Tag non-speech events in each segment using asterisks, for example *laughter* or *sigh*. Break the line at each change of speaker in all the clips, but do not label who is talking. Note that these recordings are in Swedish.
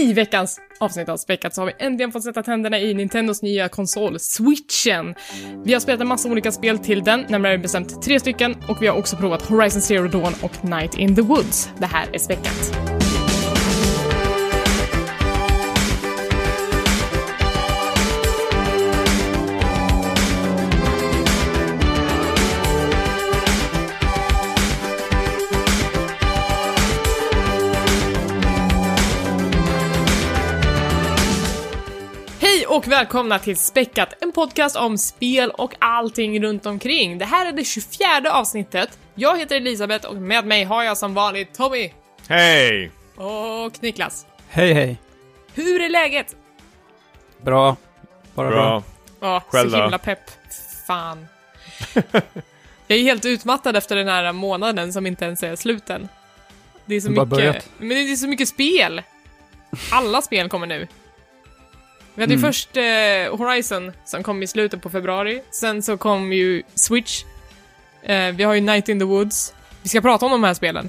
I veckans avsnitt av Späckat så har vi äntligen fått sätta tänderna i Nintendos nya konsol, switchen. Vi har spelat en massa olika spel till den, närmare bestämt tre stycken, och vi har också provat Horizon Zero Dawn och Night in the Woods. Det här är Späckat. Och välkomna till Späckat, en podcast om spel och allting runt omkring. Det här är det 24 avsnittet. Jag heter Elisabeth och med mig har jag som vanligt Tommy
Hej!
och Niklas.
Hej hej.
Hur är läget?
Bra. Bara bra.
Bra.
Ja,
Själv
så himla pepp. Fan. *laughs* jag är helt utmattad efter den här månaden som inte ens är slut än. Det är så mycket,
börjat.
men det är så mycket spel. Alla spel kommer nu. Vi hade ju
Mm.
först eh, Horizon som kom i slutet på februari. Sen så kom ju Switch. Eh, vi har ju Night in the Woods. Vi ska prata om de här spelen.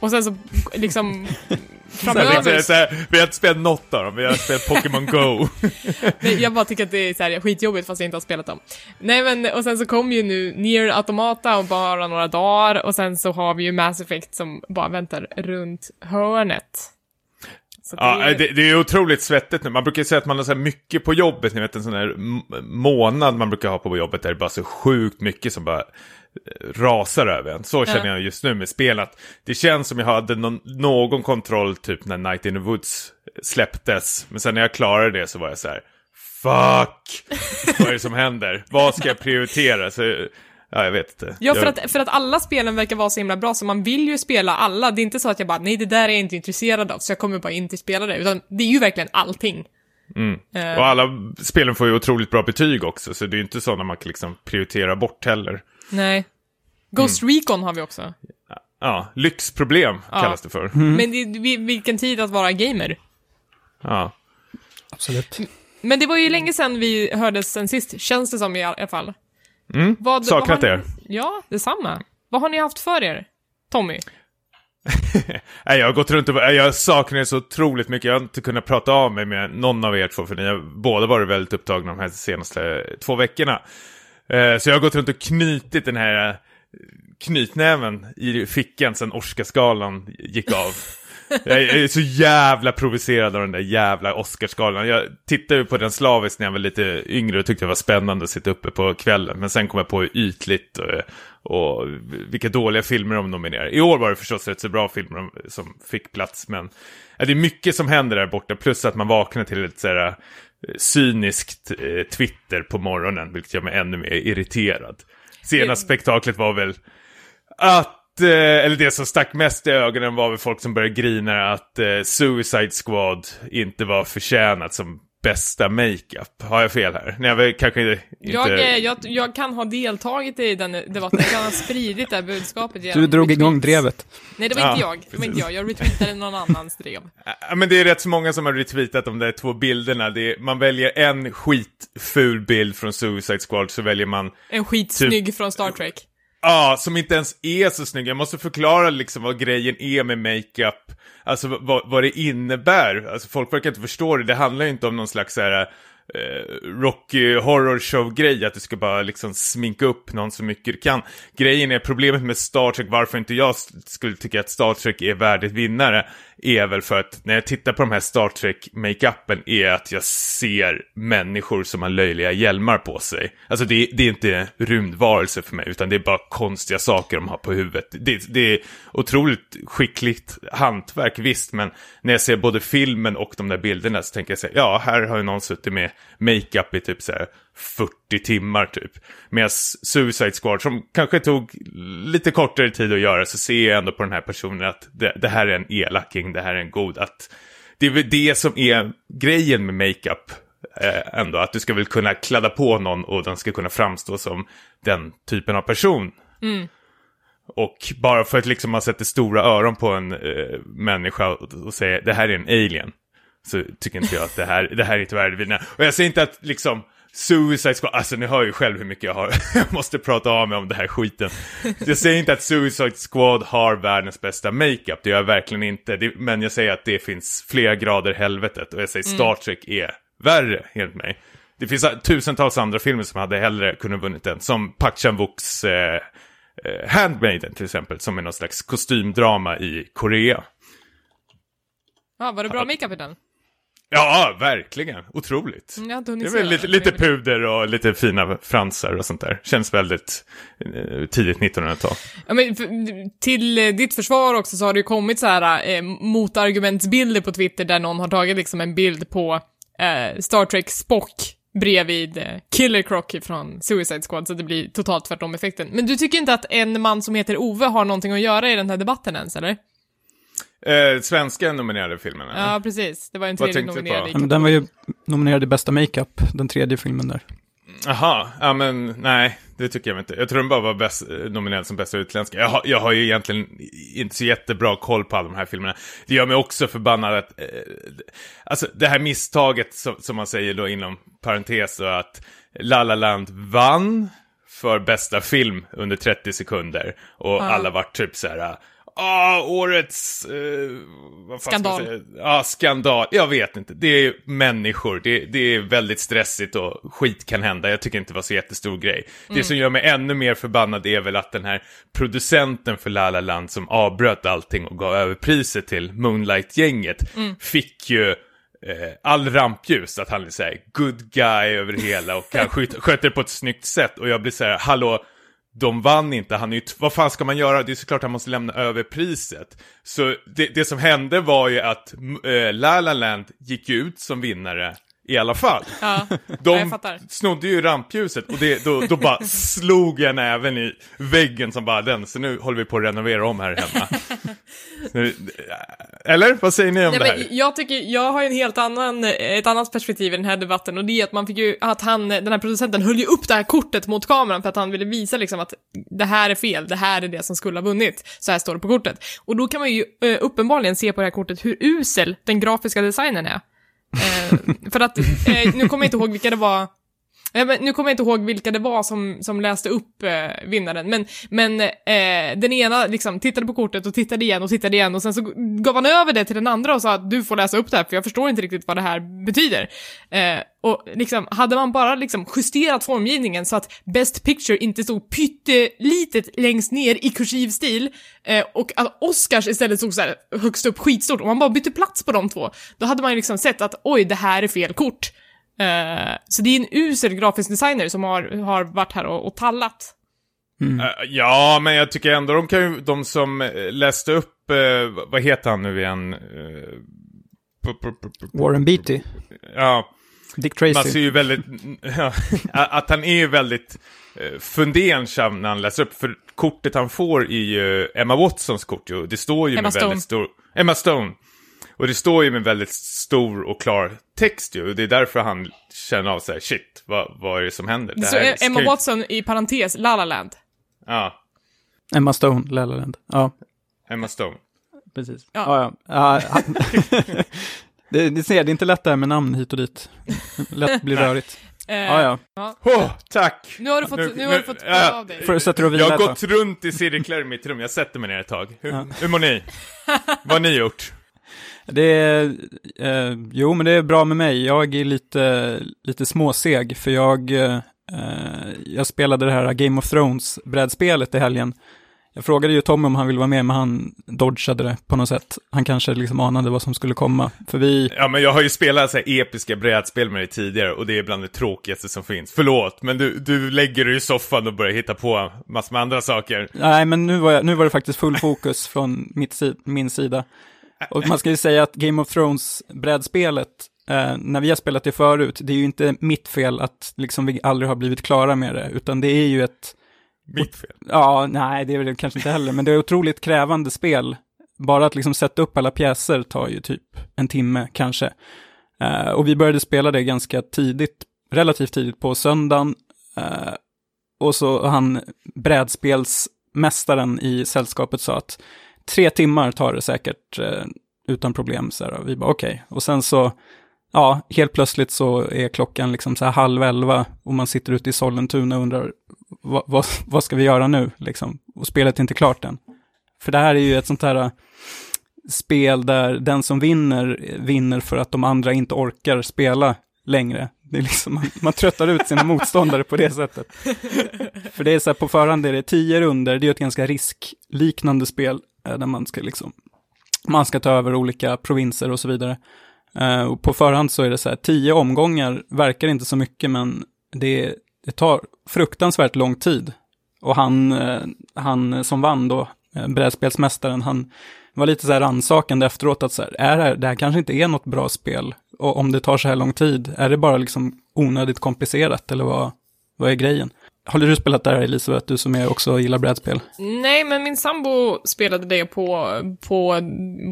Och sen så liksom *laughs* framöver.
så här, vi har inte spelat något av dem, vi har spelat Pokémon Go. *laughs*
Nej, jag bara tycker att det är så här, skitjobbigt fast jag inte har spelat dem. Nej men, och sen så kom ju nu Nier Automata om bara några dagar och sen så har vi ju Mass Effect som bara väntar runt hörnet. Så
Ja,
är-
det, det är otroligt svettigt nu. Man brukar säga att man har så mycket på jobbet, ni vet en sån här månad man brukar ha på jobbet där det är bara så sjukt mycket som bara eh, rasar över en. Så känner
Ja.
jag just nu med spel. Att det känns som jag hade någon, någon kontroll typ när Night in the Woods släpptes. Men sen när jag klarade det så var jag så här, fuck! Vad är det som händer? Vad ska jag prioritera? Så, ja, jag vet inte.
Ja, för
jag,
att, för att alla spelen verkar vara så himla bra, så man vill ju spela alla. Det är inte så att jag bara, nej det där är jag inte intresserad av, så jag kommer bara inte spela det, utan det är ju verkligen allting. Eh,
Och alla spelen får ju otroligt bra betyg också, så det är ju inte så när man kan liksom prioritera bort heller.
nej. Ghost
Mm.
Recon har vi också.
Ja, lyxproblem
Ja.
kallas det för.
Men det, vi- vilken tid att vara gamer.
Ja.
Absolut.
Men det var ju länge sedan vi hördes sen sist, känns det som i alla fall.
Mm.
Vad,
Saknat er.
Ja, detsamma. Vad har ni haft för er? Tommy? *laughs*
Nej, jag har gått runt och jag saknar er så otroligt mycket. Jag har inte kunnat prata av mig med någon av er två, för ni har båda varit väldigt upptagna de här senaste två veckorna. Eh, så jag har gått runt och knutit den här eh, knytnäven i fickan sen Oscarsgalan gick av. Jag är så jävla provocerad av den där jävla Oscarsgalan. Jag tittade ju på den slaviskt när jag var lite yngre och tyckte det var spännande att sitta uppe på kvällen. Men sen kom jag på hur ytligt och, och vilka dåliga filmer de nominerar. I år var det förstås rätt så bra filmer som fick plats. Men det är mycket som händer där borta. Plus att man vaknar till ett sådär cyniskt eh, Twitter på morgonen. Vilket gör mig ännu mer irriterad. Senaste spektaklet var väl att, eh, eller det som stack mest i ögonen var väl folk som började grina att eh, Suicide Squad inte var förtjänat som bästa makeup. Har jag fel här? Nej, jag kanske inte...
Jag, eh, jag, jag kan ha deltagit i den debatten, jag kan ha spridit det här budskapet genom
Du drog igång
retweets.
drevet.
Nej, det var inte
Ja,
jag. Det var inte jag. Jag retweetade någon annans drev. *laughs*
Ja, men det är rätt så många som har retweetat de där två bilderna. Det är, man väljer en skitful bild från Suicide Squad så väljer man
En skitsnygg
Typ-
från Star Trek.
Ja, som inte ens är så snygg. Jag måste förklara liksom vad grejen är med makeup. Alltså vad, vad det innebär. Alltså folk verkar inte förstå det. Det handlar ju inte om någon slags så här, eh, Rocky Horror Show-grej. Att du ska bara liksom sminka upp någon så mycket du kan. Grejen är problemet med Star Trek, varför inte jag skulle tycka att Star Trek är värdigt vinnare. Är väl för att när jag tittar på de här Star Trek-makeupen är att jag ser människor som har löjliga hjälmar på sig. Alltså det, det är inte rymdvarelser för mig, utan det är bara konstiga saker de har på huvudet. Det, det är otroligt skickligt hantverk, visst, men när jag ser både filmen och de där bilderna så tänker jag så här, ja, här har ju någon suttit med makeup i typ så här 40 timmar typ. Medan Suicide Squad, som kanske tog lite kortare tid att göra, så ser jag ändå på den här personen att det, det här är en elaking, det här är en god. Att det är väl det som är grejen med makeup eh, ändå, att du ska väl kunna kladda på någon och den ska kunna framstå som den typen av person. Och bara för att liksom man sätter stora öron på en eh, människa och, och säger det här är en alien. Så tycker inte jag att det här, det här är inte värdigt. Och jag säger inte att liksom Suicide Squad, alltså ni hör ju själv hur mycket jag har, *laughs* jag måste prata av mig om det här skiten. Jag säger inte att Suicide Squad har världens bästa makeup, det gör jag verkligen inte. Det, men jag säger att det finns flera grader helvetet och jag säger Star Trek är värre, enligt mig. Det finns tusentals andra filmer som hade hellre kunnat vunnit den, som Park Chan-wooks eh, eh, Handmaiden till exempel, som är någon slags kostymdrama i Korea.
Ja, var det bra makeup i den?
Ja, verkligen. Otroligt.
Mm, hunnit
Det är väl lite, lite puder och lite fina fransar och sånt där. Känns väldigt eh, tidigt 1900-tal.
Ja, men till eh, ditt försvar också så har det ju kommit så här eh, motargumentsbilder på Twitter där någon har tagit liksom en bild på eh, Star Trek Spock bredvid eh, Killer Croc från Suicide Squad, så det blir totalt tvärtom effekten. Men du tycker inte att en man som heter Ove har någonting att göra i den här debatten ens, eller?
Eh, svenska nominerade filmen, eller?
Ja, precis. Det var en tredje nominerad
Ja, men den var ju nominerad i bästa makeup, den tredje filmen där.
Jaha, ja men nej, det tycker jag inte. Jag tror den bara var bäst, eh, nominerad som bästa utländska. Jag har, jag har ju egentligen inte så jättebra koll på alla de här filmerna. Det gör mig också förbannad att, eh, alltså det här misstaget som, som man säger då inom parentes och att La La Land vann för bästa film under 30 sekunder. Och alla vart typ så här. Ah, årets... Eh, vad fan ska man
Skandal.
säga? Ja, skandal. Jag vet inte. Det är människor. Det, det är väldigt stressigt och skit kan hända. Jag tycker inte det var så jättestor grej. Det som gör mig ännu mer förbannad är väl att den här producenten för La La Land som avbröt allting och gav över priset till Moonlight-gänget fick ju eh, all rampljus, att han är såhär good guy över det hela och han *laughs* sköter det på ett snyggt sätt och jag blir såhär, hallå, de vann inte, han är ju, vad fan ska man göra? Det är såklart han måste lämna över priset. Så det, det som hände var ju att äh, La La Land gick ut som vinnare i alla fall. *laughs*
Ja,
De snodde ju rampljuset och det, då, då bara *laughs* slog jag näven i väggen som bara den, så nu håller vi på att renovera om här hemma. *laughs* Nu- Eller? Vad säger ni om
Nej,
det här?
jag tycker, jag har en helt annan, ett annat perspektiv i den här debatten och det är att man fick ju, att han, den här producenten höll ju upp det här kortet mot kameran för att han ville visa liksom att det här är fel, det här är det som skulle ha vunnit. Så här står det på kortet. Och då kan man ju eh, uppenbarligen se på det här kortet hur usel den grafiska designen är. Eh, för att, eh, nu kommer jag inte ihåg vilka det var, men nu kommer jag inte ihåg vilka det var som, som läste upp eh, vinnaren, men, men eh, den ena liksom tittade på kortet och tittade igen och tittade igen och sen så gav han över det till den andra och sa att du får läsa upp det här för jag förstår inte riktigt vad det här betyder. Eh, och liksom, hade man bara liksom justerat formgivningen så att Best Picture inte stod pyttelitet längst ner i kursiv stil eh, och att Oscars istället stod så här högst upp skitstort och man bara bytte plats på de två, då hade man ju liksom sett att oj, det här är fel kort. Eh, så det är en usel grafisk designer som har, har varit här och, och tallat.
Eh, ja, men jag tycker ändå de kan ju, de som eh, läste upp, eh, vad heter han nu igen?
Warren Beatty,
Ja,
Dick
man ser
Tracy.
ju väldigt, *laughs* att han är ju väldigt fundersam när han läser upp, för kortet han får i ju Emma Watsons kort ju, det står ju
Emma
med
Stone.
väldigt stor, Emma Stone. Och det står ju med väldigt stor och klar text ju, och det är därför han känner av sig shit, vad, vad är det som händer?
Så
här
Emma
ju-
Watson i parentes, La La Land.
Ja,
Emma Stone, La La Land. Ja,
Emma Stone.
precis.
Ja.
Ja, ja. ja han- *laughs* det, ni ser, det är inte lätt det här med namn hit och dit. Lätt blir rörigt.
Eh,
Ja, ja.
Åh, tack!
Nu har du fått,
Nu-
nu, har du fått
ja.
av dig.
Får du
Jag har gått runt i cirklar i mitt rum, jag sätter mig ner ett tag. Hur,
Ja.
hur mår ni? *laughs* Vad har ni gjort?
Det är, eh, jo men det är bra med mig. Jag är lite, lite småseg för jag, eh, jag spelade det här Game of Thrones brädspelet i helgen. Jag frågade ju Tommy om han ville vara med, men han dodgade det på något sätt. Han kanske liksom anade vad som skulle komma. För vi,
Ja, men jag har ju spelat så här episka brädspel med dig tidigare och det är bland det tråkigaste som finns. Förlåt, men du, du lägger dig i soffan och börjar hitta på massor med andra saker.
nej men nu var, jag, nu var det faktiskt full fokus från mitt, min sida. Och man ska ju säga att Game of Thrones brädspelet, eh, när vi har spelat det förut, det är ju inte mitt fel att liksom vi aldrig har blivit klara med det, utan det är ju ett
Mitt fel.
Ja, nej, det är väl kanske inte heller, men det är otroligt krävande spel. Bara att liksom sätta upp alla pjäser tar ju typ en timme kanske. Eh, och vi började spela det ganska tidigt, relativt tidigt på söndagen. Eh, och så han, brädspelsmästaren i sällskapet sa att tre timmar tar det säkert eh, utan problem. Så här, och vi bara okej. Och sen så, ja, helt plötsligt så är klockan liksom så här halv elva och man sitter ute i Sollentuna och undrar vad, vad, vad ska vi göra nu liksom? Och spelet är inte klart än. För det här är ju ett sånt här eh, spel där den som vinner, vinner för att de andra inte orkar spela längre. Det är liksom, man, man tröttar ut sina motståndare på det sättet. För det är så här, på förhand är det tio runder, det är ett ganska riskliknande spel, Eh, där man ska liksom, man ska ta över olika provinser och så vidare. Eh, och på förhand så är det så här, tio omgångar verkar inte så mycket, men det, det tar fruktansvärt lång tid. Och han, eh, han som vann då, brädspelsmästaren, han var lite så här rannsakande efteråt att så här, är det, här, det här kanske inte är något bra spel. Och om det tar så här lång tid, är det bara liksom onödigt komplicerat eller vad, vad är grejen? Har du spelat där Elisabeth, du som är också gillar brädspel?
Nej, men min sambo spelade det på, på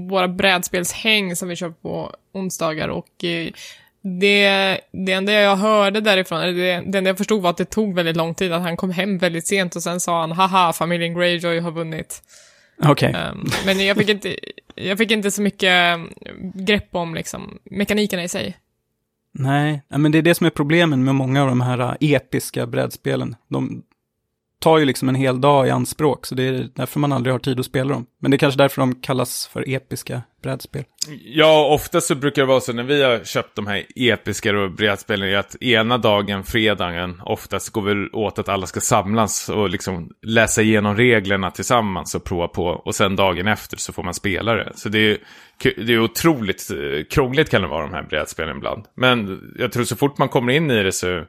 våra brädspelshäng som vi kör på onsdagar och eh, det, det enda jag hörde därifrån, eller det, det enda jag förstod var att det tog väldigt lång tid, att han kom hem väldigt sent och sen sa han haha, familjen Greyjoy har vunnit.
Okej. Okay.
Um, men jag fick, inte, jag fick inte så mycket grepp om liksom, mekanikerna i sig.
Nej, men det är det som är problemen med många av de här äh, episka brädspelen. De tar ju liksom en hel dag i anspråk, så det är därför man aldrig har tid att spela dem. Men det är kanske därför de kallas för episka brädspel.
Ja, ofta så brukar det vara så när vi har köpt de här episka brädspelen, att ena dagen, fredagen, oftast går väl åt att alla ska samlas och liksom läsa igenom reglerna tillsammans och prova på. Och sen dagen efter så får man spela det. Så det är, det är otroligt eh, krångligt kan det vara de här brädspelen ibland. Men jag tror så fort man kommer in i det så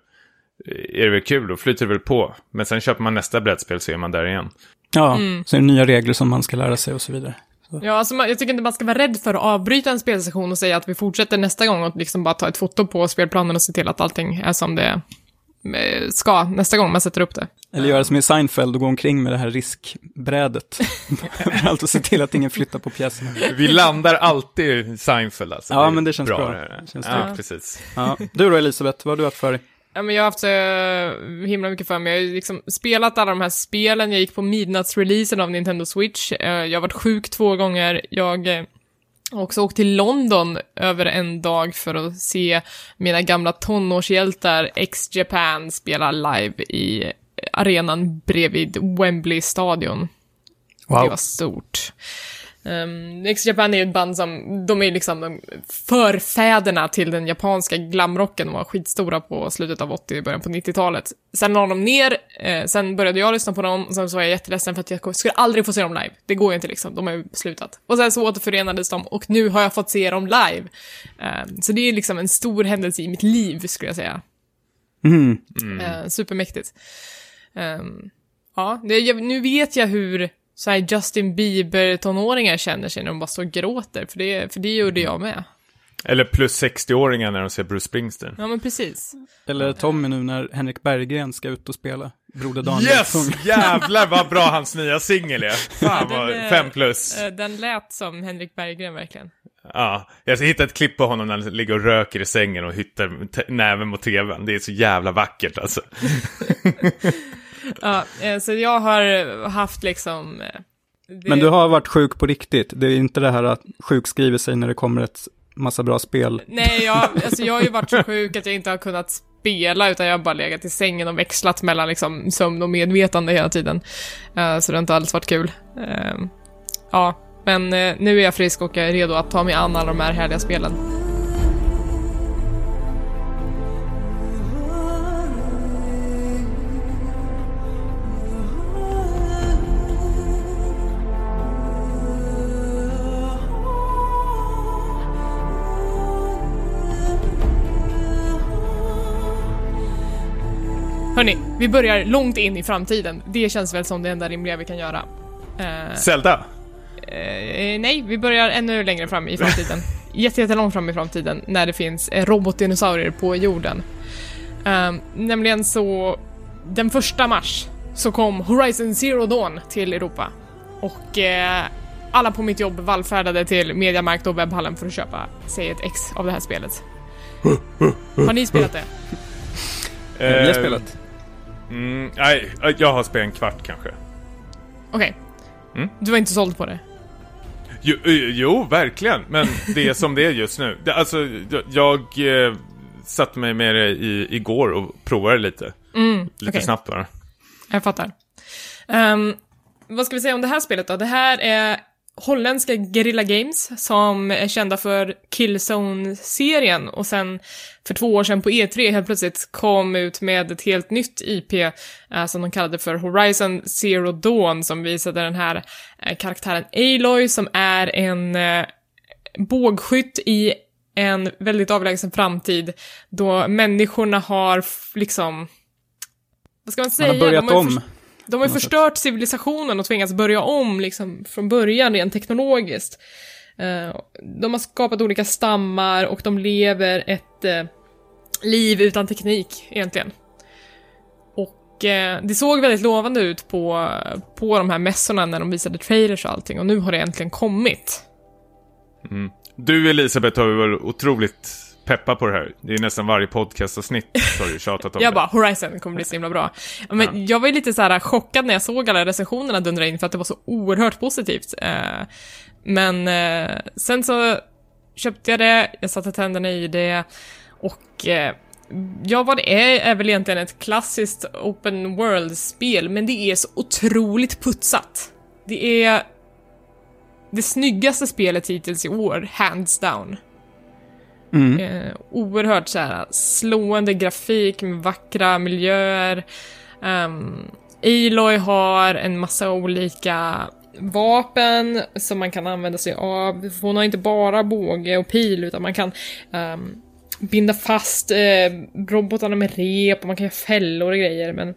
är det väl kul, då flyter det väl på. Men sen köper man nästa brädspel så är man där igen.
Ja, mm. så är det nya regler som man ska lära sig och så vidare.
Ja, alltså jag tycker inte man ska vara rädd för att avbryta en spelsession och säga att vi fortsätter nästa gång och liksom bara ta ett foto på spelplanen och se till att allting är som det eh, ska nästa gång man sätter upp det.
Eller göra som i Seinfeld och gå omkring med det här riskbrädet. *laughs* Allt och se till att ingen flyttar på pjäserna.
Vi landar alltid i Seinfeld alltså.
Ja, men det känns bra. bra. Det känns
ja, precis.
Ja. Du då Elisabeth, vad har du haft för dig?
Ja, men jag har haft så uh, himla mycket för mig. Jag har liksom spelat alla de här spelen. Jag gick på midnattsreleasen av Nintendo Switch. Uh, jag har varit sjuk två gånger. Jag uh, har också åkt till London över en dag för att se mina gamla tonårshjältar X-Japan spela live i arenan bredvid Wembley stadion. Wow. Det var stort. Um, X-Japan är ju ett band som, de är liksom de förfäderna till den japanska glamrocken, de var skitstora på slutet av 80 början på 90-talet. Sen la de ner, eh, sen började jag lyssna på dem, och sen så var jag jätteledsen för att jag skulle aldrig få se dem live. Det går ju inte liksom, de har ju slutat. Och sen så återförenades de, och nu har jag fått se dem live. Um, så det är liksom en stor händelse i mitt liv, skulle jag säga.
Mm.
Mm. Uh, supermäktigt. Um, ja, det, nu vet jag hur så här Justin Bieber-tonåringar känner sig när de bara står och gråter, för det, för det gjorde jag med.
Eller plus 60-åringar när de ser Bruce Springsteen.
Ja, men precis.
Eller Tommy nu när Henrik Berggren ska ut och spela. Broder Daniel.
Yes! *laughs* Jävlar vad bra hans nya singel är. Fan vad,
den,
fem plus.
Eh, den lät som Henrik Berggren verkligen.
Ja, jag hittade ett klipp på honom när han ligger och röker i sängen och hyttar näven mot tvn. Det är så jävla vackert alltså. *laughs* *laughs*
ja, eh, så jag har haft liksom... Eh,
det... Men du har varit sjuk på riktigt? Det är inte det här att sjukskriva sig när det kommer ett massa bra spel?
Nej, jag, *laughs* alltså jag har ju varit så sjuk att jag inte har kunnat spela, utan jag har bara legat i sängen och växlat mellan liksom sömn och medvetande hela tiden. Uh, så det har inte alls varit kul. Ja, men nu är jag frisk och jag är redo att ta mig an alla de här härliga spelen. Hörni, vi börjar långt in i framtiden. Det känns väl som det enda rimliga vi kan göra.
Uh, Zelda?
Uh, nej, vi börjar ännu längre fram i framtiden. *laughs* Jättelångt fram i framtiden, när det finns robotdinosaurier på jorden. Uh, nämligen så, den första mars så kom Horizon Zero Dawn till Europa. Och alla på mitt jobb vallfärdade till Mediamarkt och webbhallen för att köpa sig ett ex av det här spelet. Har ni spelat det?
Vi har spelat.
Mm, nej, jag har spelat en kvart kanske.
Okej. Okay. Mm? Du var inte såld på det?
Jo, eh, jo, verkligen. Men det är som det är just nu. Det, alltså, jag eh, satte mig med det i, igår och provade lite.
Mm,
Lite
okej.
snabbt bara.
Jag fattar. Ehm, vad ska vi säga om det här spelet då? Det här är holländska Guerrilla Games som är kända för Killzone-serien och sen för två år sedan på E3 helt plötsligt kom ut med ett helt nytt IP eh, som de kallade för Horizon Zero Dawn som visade den här eh, karaktären Aloy som är en eh, bågskytt i en väldigt avlägsen framtid då människorna har liksom vad ska man säga?
Man har börjat om.
De har ju förstört civilisationen och tvingats börja om liksom från början rent teknologiskt. Eh, de har skapat olika stammar och de lever ett eh, liv utan teknik egentligen. Och eh, det såg väldigt lovande ut på, på de här mässorna när de visade trailers och allting och nu har det äntligen kommit.
Du Elisabeth har varit otroligt peppa på det här. Det är nästan varje podcastavsnitt så har du tjatat om *laughs*
Jag
det.
bara, Horizon kommer bli så himla bra. Men jag var ju lite så här chockad när jag såg alla recensionerna dundra in för att det var så oerhört positivt. Eh, Men eh, sen så köpte jag det, jag satte tänderna i det och eh, ja, vad det är är väl egentligen ett klassiskt open world-spel, men det är så otroligt putsat. Det är det snyggaste spelet hittills i år, hands down.
Mm.
Eh, oerhört så här, slående grafik med vackra miljöer. Ehm, um, Aloy har en massa olika vapen som man kan använda sig av. Hon har inte bara båge och pil utan man kan um, binda fast eh, robotarna med rep och man kan göra fällor och grejer men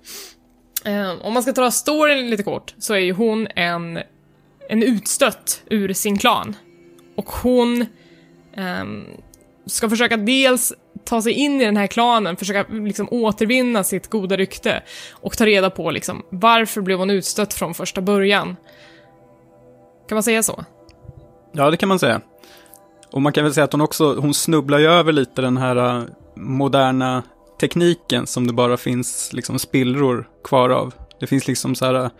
eh, om man ska ta storyn lite kort så är ju hon en, en utstött ur sin klan. Och hon eh, ska försöka dels ta sig in i den här klanen, försöka liksom återvinna sitt goda rykte och ta reda på liksom varför blev hon utstött från första början. Kan man säga så?
Ja, det kan man säga. Och man kan väl säga att hon också, hon snubblar ju över lite den här äh, moderna tekniken som det bara finns liksom spillror kvar av. Det finns liksom så här,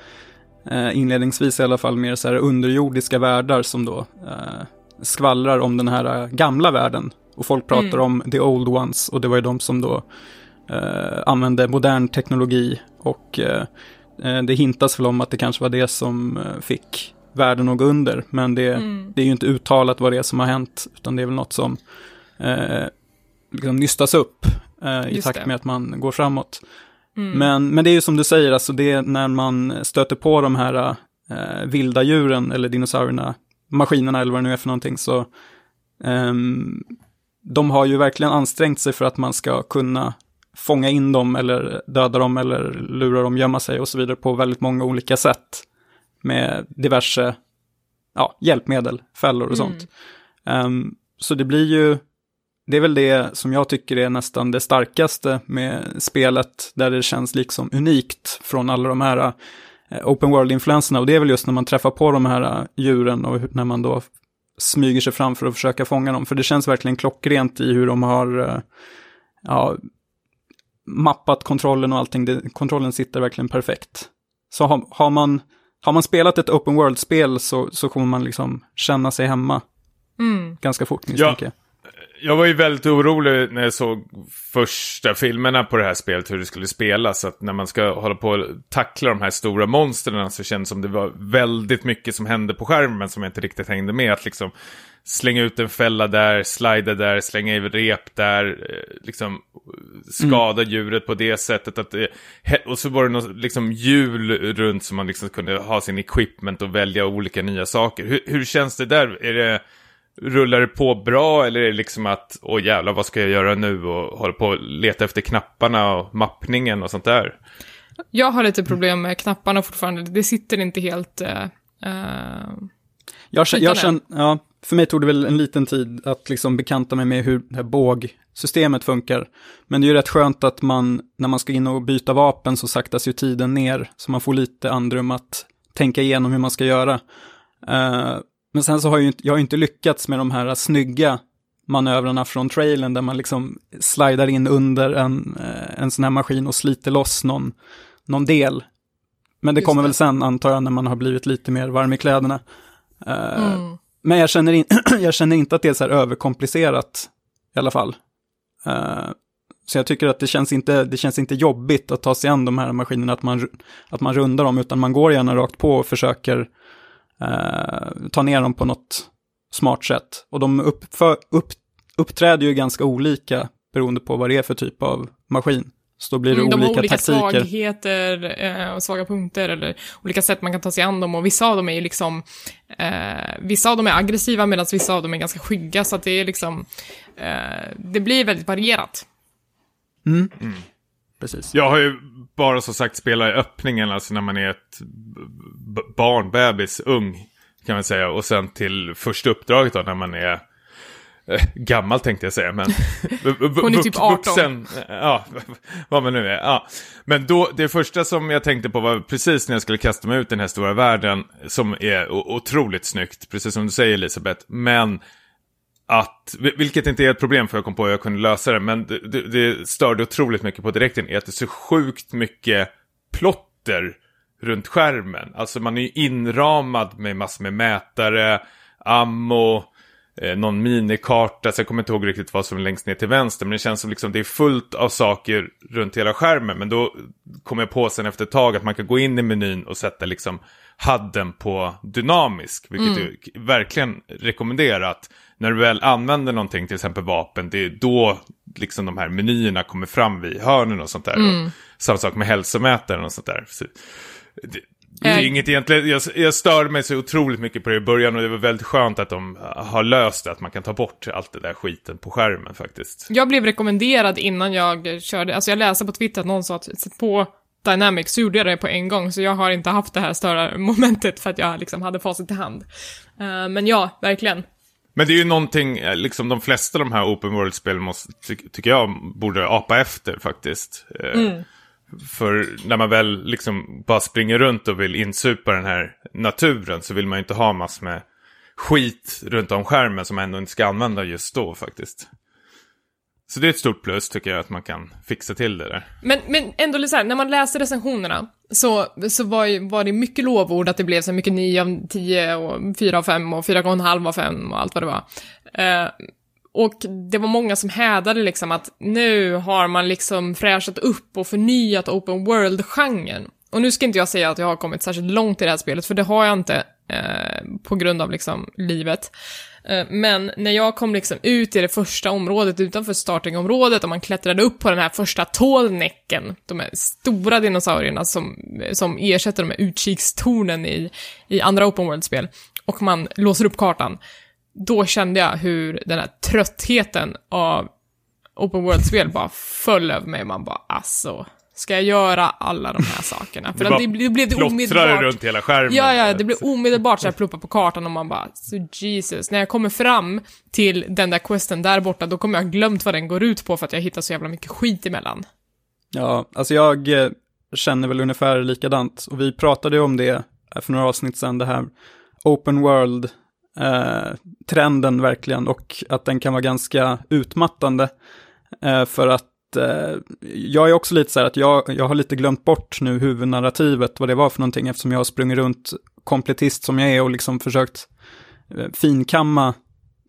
äh, inledningsvis i alla fall, mer så här underjordiska världar som då äh, skvallrar om den här gamla världen. Och folk pratar
Mm.
om the old ones och det var ju de som då äh, använde modern teknologi och äh, äh, det hintas väl om att det kanske var det som äh, fick världen att gå under, men det,
Mm.
det är ju inte uttalat vad det är som har hänt, utan det är väl något som eh, liksom nystas upp eh, i
Just
takt
det.
med att man går framåt.
Mm.
Men, men det är ju som du säger, alltså det är när man stöter på de här eh, vilda djuren eller dinosaurierna, maskinerna eller vad det nu är för någonting, så ehm, de har ju verkligen ansträngt sig för att man ska kunna fånga in dem eller döda dem eller lura dem gömma sig och så vidare på väldigt många olika sätt. Med diverse ja, hjälpmedel, fällor och sånt. Ehm, så det blir ju, det är väl det som jag tycker är nästan det starkaste med spelet, där det känns liksom unikt från alla de här eh, open world-influenserna. Och det är väl just när man träffar på de här eh, djuren och när man då smyger sig fram för att försöka fånga dem. För det känns verkligen klockrent i hur de har eh, ja, mappat kontrollen och allting. Det, kontrollen sitter verkligen perfekt. Så har, har, man, har man spelat ett open world-spel så, så kommer man liksom känna sig hemma
Mm.
ganska fort misstänker jag.
Jag var ju väldigt orolig när jag såg första filmerna på det här spelet, hur det skulle spelas. Att när man ska hålla på och tackla de här stora monstren så kändes det som det var väldigt mycket som hände på skärmen som jag inte riktigt hängde med. Att liksom slänga ut en fälla där, slida där, slänga i rep där, eh, liksom skada djuret på det sättet. Att och så var det något liksom hjul runt som man liksom kunde ha sin equipment och välja olika nya saker. Hur, hur känns det där? Är det... Rullar det på bra eller är det liksom att åh jävlar vad ska jag göra nu och hålla på och leta efter knapparna och mappningen och sånt där?
Jag har lite problem med knapparna fortfarande. Det sitter inte helt... eh,
Jag, känner, jag känner, ja, för mig tog det väl en liten tid att liksom bekanta mig med hur det här bågsystemet funkar. Men det är ju rätt skönt att man, när man ska in och byta vapen så saktas ju tiden ner, så man får lite andrum att tänka igenom hur man ska göra. Eh, men sen så har jag ju inte, jag har inte lyckats med de här snygga manövrarna från trailern där man liksom slidar in under en, eh, en sån här maskin och sliter loss någon, någon del. Men det
Just
kommer
det.
väl sen antar jag när man har blivit lite mer varm i kläderna. Eh,
mm.
Men jag känner, in, *clears throat* jag känner inte att det är så här överkomplicerat i alla fall. Uh, så jag tycker att det känns, inte, det känns inte jobbigt att ta sig an de här maskinerna, att man, att man rundar dem, utan man går gärna rakt på och försöker uh, ta ner dem på något smart sätt. Och de uppför, upp, uppträder ju ganska olika beroende på vad det är för typ av maskin. Så då blir det
Mm, de
olika,
har olika
taktiker.
svagheter eh, och svaga punkter eller olika sätt man kan ta sig an dem och vissa av dem är ju liksom, eh, vissa av dem är aggressiva medan vissa av dem är ganska skygga så att det är liksom, eh, det blir väldigt varierat.
Mm. Precis.
Jag har ju bara som sagt spelat i öppningen, alltså när man är ett barn, bebis, ung kan man säga. Och sen till första uppdraget då när man är eh, gammal tänkte jag säga, men *laughs*
Hon är typ 18.
vuxen, ja, *laughs* vad man nu är. Ja. Men då, det första som jag tänkte på var precis när jag skulle kasta mig ut i den här stora världen, som är otroligt snyggt, precis som du säger Elisabeth, men att, vilket inte är ett problem för jag kom på att jag kunde lösa det, men det, det, det störde otroligt mycket på direkten, är att det är så sjukt mycket plotter runt skärmen. Alltså man är ju inramad med massor med mätare, ammo, eh, någon minikarta, så jag kommer inte ihåg riktigt vad som är längst ner till vänster, men det känns som liksom det är fullt av saker runt hela skärmen. Men då kom jag på sen efter ett tag att man kan gå in i menyn och sätta liksom hadden på dynamisk, vilket
Mm.
jag verkligen rekommenderar att när du väl använder någonting, till exempel vapen, det är då liksom de här menyerna kommer fram vid hörnen och sånt där.
Mm.
Och samma sak med hälsomätaren och sånt där. Så det, det är
Eh.
inget egentligen, jag, jag störde mig så otroligt mycket på det i början och det var väldigt skönt att de har löst det, att man kan ta bort allt det där skiten på skärmen faktiskt.
Jag blev rekommenderad innan jag körde, alltså jag läste på Twitter att någon sa att sätt på Dynamics, så gjorde jag det på en gång, så jag har inte haft det här störa *laughs* momentet för att jag liksom hade facit i hand. Eh, men ja, verkligen.
Men det är ju någonting, eh, liksom de flesta av de här open world-spelen måste, ty tycker jag, borde apa efter faktiskt. Eh, för när man väl liksom bara springer runt och vill insupa den här naturen så vill man ju inte ha massor med skit runt om skärmen som man ändå inte ska använda just då faktiskt. Så det är ett stort plus tycker jag att man kan fixa till det där.
Men, men ändå lite så här, när man läste recensionerna så, så var, ju, var det mycket lovord att det blev så mycket 9 av 10 och 4 av 5 och 4,5 av 5 och allt vad det var. Eh, och det var många som hädade liksom att nu har man liksom fräschat upp och förnyat open world-genren. Och nu ska inte jag säga att jag har kommit särskilt långt i det här spelet, för det har jag inte eh, på grund av liksom livet. Eh, Men när jag kom liksom ut i det första området utanför startingområdet och man klättrade upp på den här första tålnäcken, de här stora dinosaurierna som, som ersätter de här utkikstornen i, i andra open world-spel, och man låser upp kartan, då kände jag hur den här tröttheten av open world-spel bara föll över mig. Man bara, alltså, ska jag göra alla de här sakerna? För att
bara
det, det blev det omedelbart.
runt hela skärmen.
Ja, ja, det blir omedelbart så här pluppa på kartan och man bara, så Jesus. När jag kommer fram till den där questen där borta, då kommer jag ha glömt vad den går ut på för att jag hittar så jävla mycket skit emellan.
Ja, alltså jag eh, känner väl ungefär likadant. Och vi pratade ju om det för några avsnitt sedan, det här open world eh, trenden verkligen och att den kan vara ganska utmattande. Eh, för att eh, jag är också lite så här att jag, jag har lite glömt bort nu huvudnarrativet, vad det var för någonting, eftersom jag har sprungit runt kompletist som jag är och liksom försökt eh, finkamma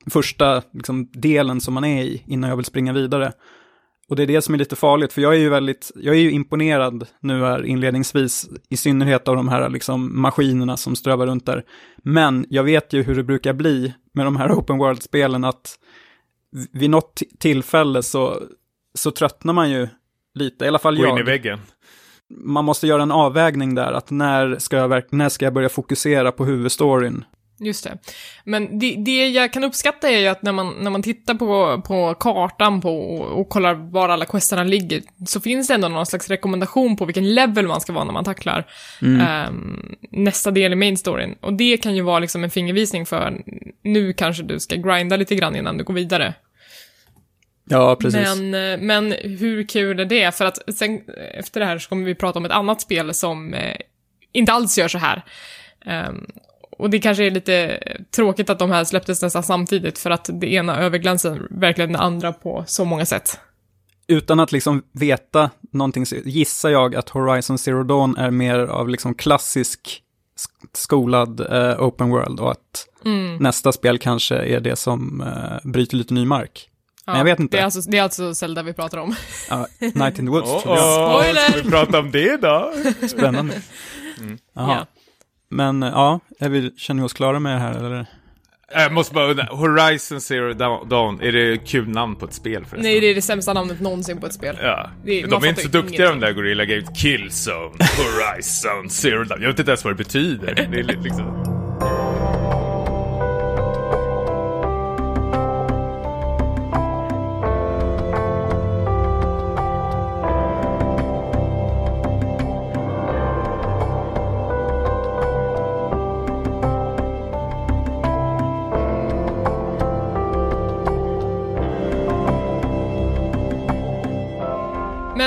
första liksom, delen som man är i innan jag vill springa vidare. Och det är det som är lite farligt, för jag är ju väldigt, jag är ju imponerad nu här inledningsvis, i synnerhet av de här liksom maskinerna som strövar runt där. Men jag vet ju hur det brukar bli med de här open world-spelen, att vid något ti- tillfälle så, så tröttnar man ju lite, i alla fall
Gå in i
jag.
väggen.
Man måste göra en avvägning där, att när ska jag, när ska jag börja fokusera på huvudstoryn?
Just det. Men det, det jag kan uppskatta är ju att när man, när man tittar på, på kartan på, och, och kollar var alla questerna ligger, så finns det ändå någon slags rekommendation på vilken level man ska vara när man tacklar ehm, nästa del i main storyn. Och det kan ju vara liksom en fingervisning för nu kanske du ska grinda lite grann innan du går vidare.
Ja, precis.
Men, eh, men hur kul är det? För att sen efter det här så kommer vi prata om ett annat spel som eh, inte alls gör så här. Ehm, och det kanske är lite tråkigt att de här släpptes nästan samtidigt för att det ena överglänser verkligen det andra på så många sätt.
Utan att liksom veta någonting så gissar jag att Horizon Zero Dawn är mer av liksom klassisk sk- skolad eh, open world och att
Mm.
nästa spel kanske är det som eh, bryter lite ny mark.
Ja,
Men jag vet inte.
Det är, alltså, det är alltså Zelda vi pratar om.
Ja, Night in the Woods *laughs* jag.
åh,
Spoiler!
ska vi prata om det då?
Spännande. *laughs* Jaha.
Ja.
Men eh, ja, är vi, känner vi oss klara med det här eller?
Jag måste bara undra, Horizon Zero Dawn, är det kul namn på ett spel förresten?
Nej, det är det sämsta namnet någonsin på ett spel.
Ja,
Det-
de är inte så duktiga de
ingenting.
där Gorilla Games. Killzone, Horizon, Zero Dawn. Jag vet inte ens vad det betyder. Det är li- liksom...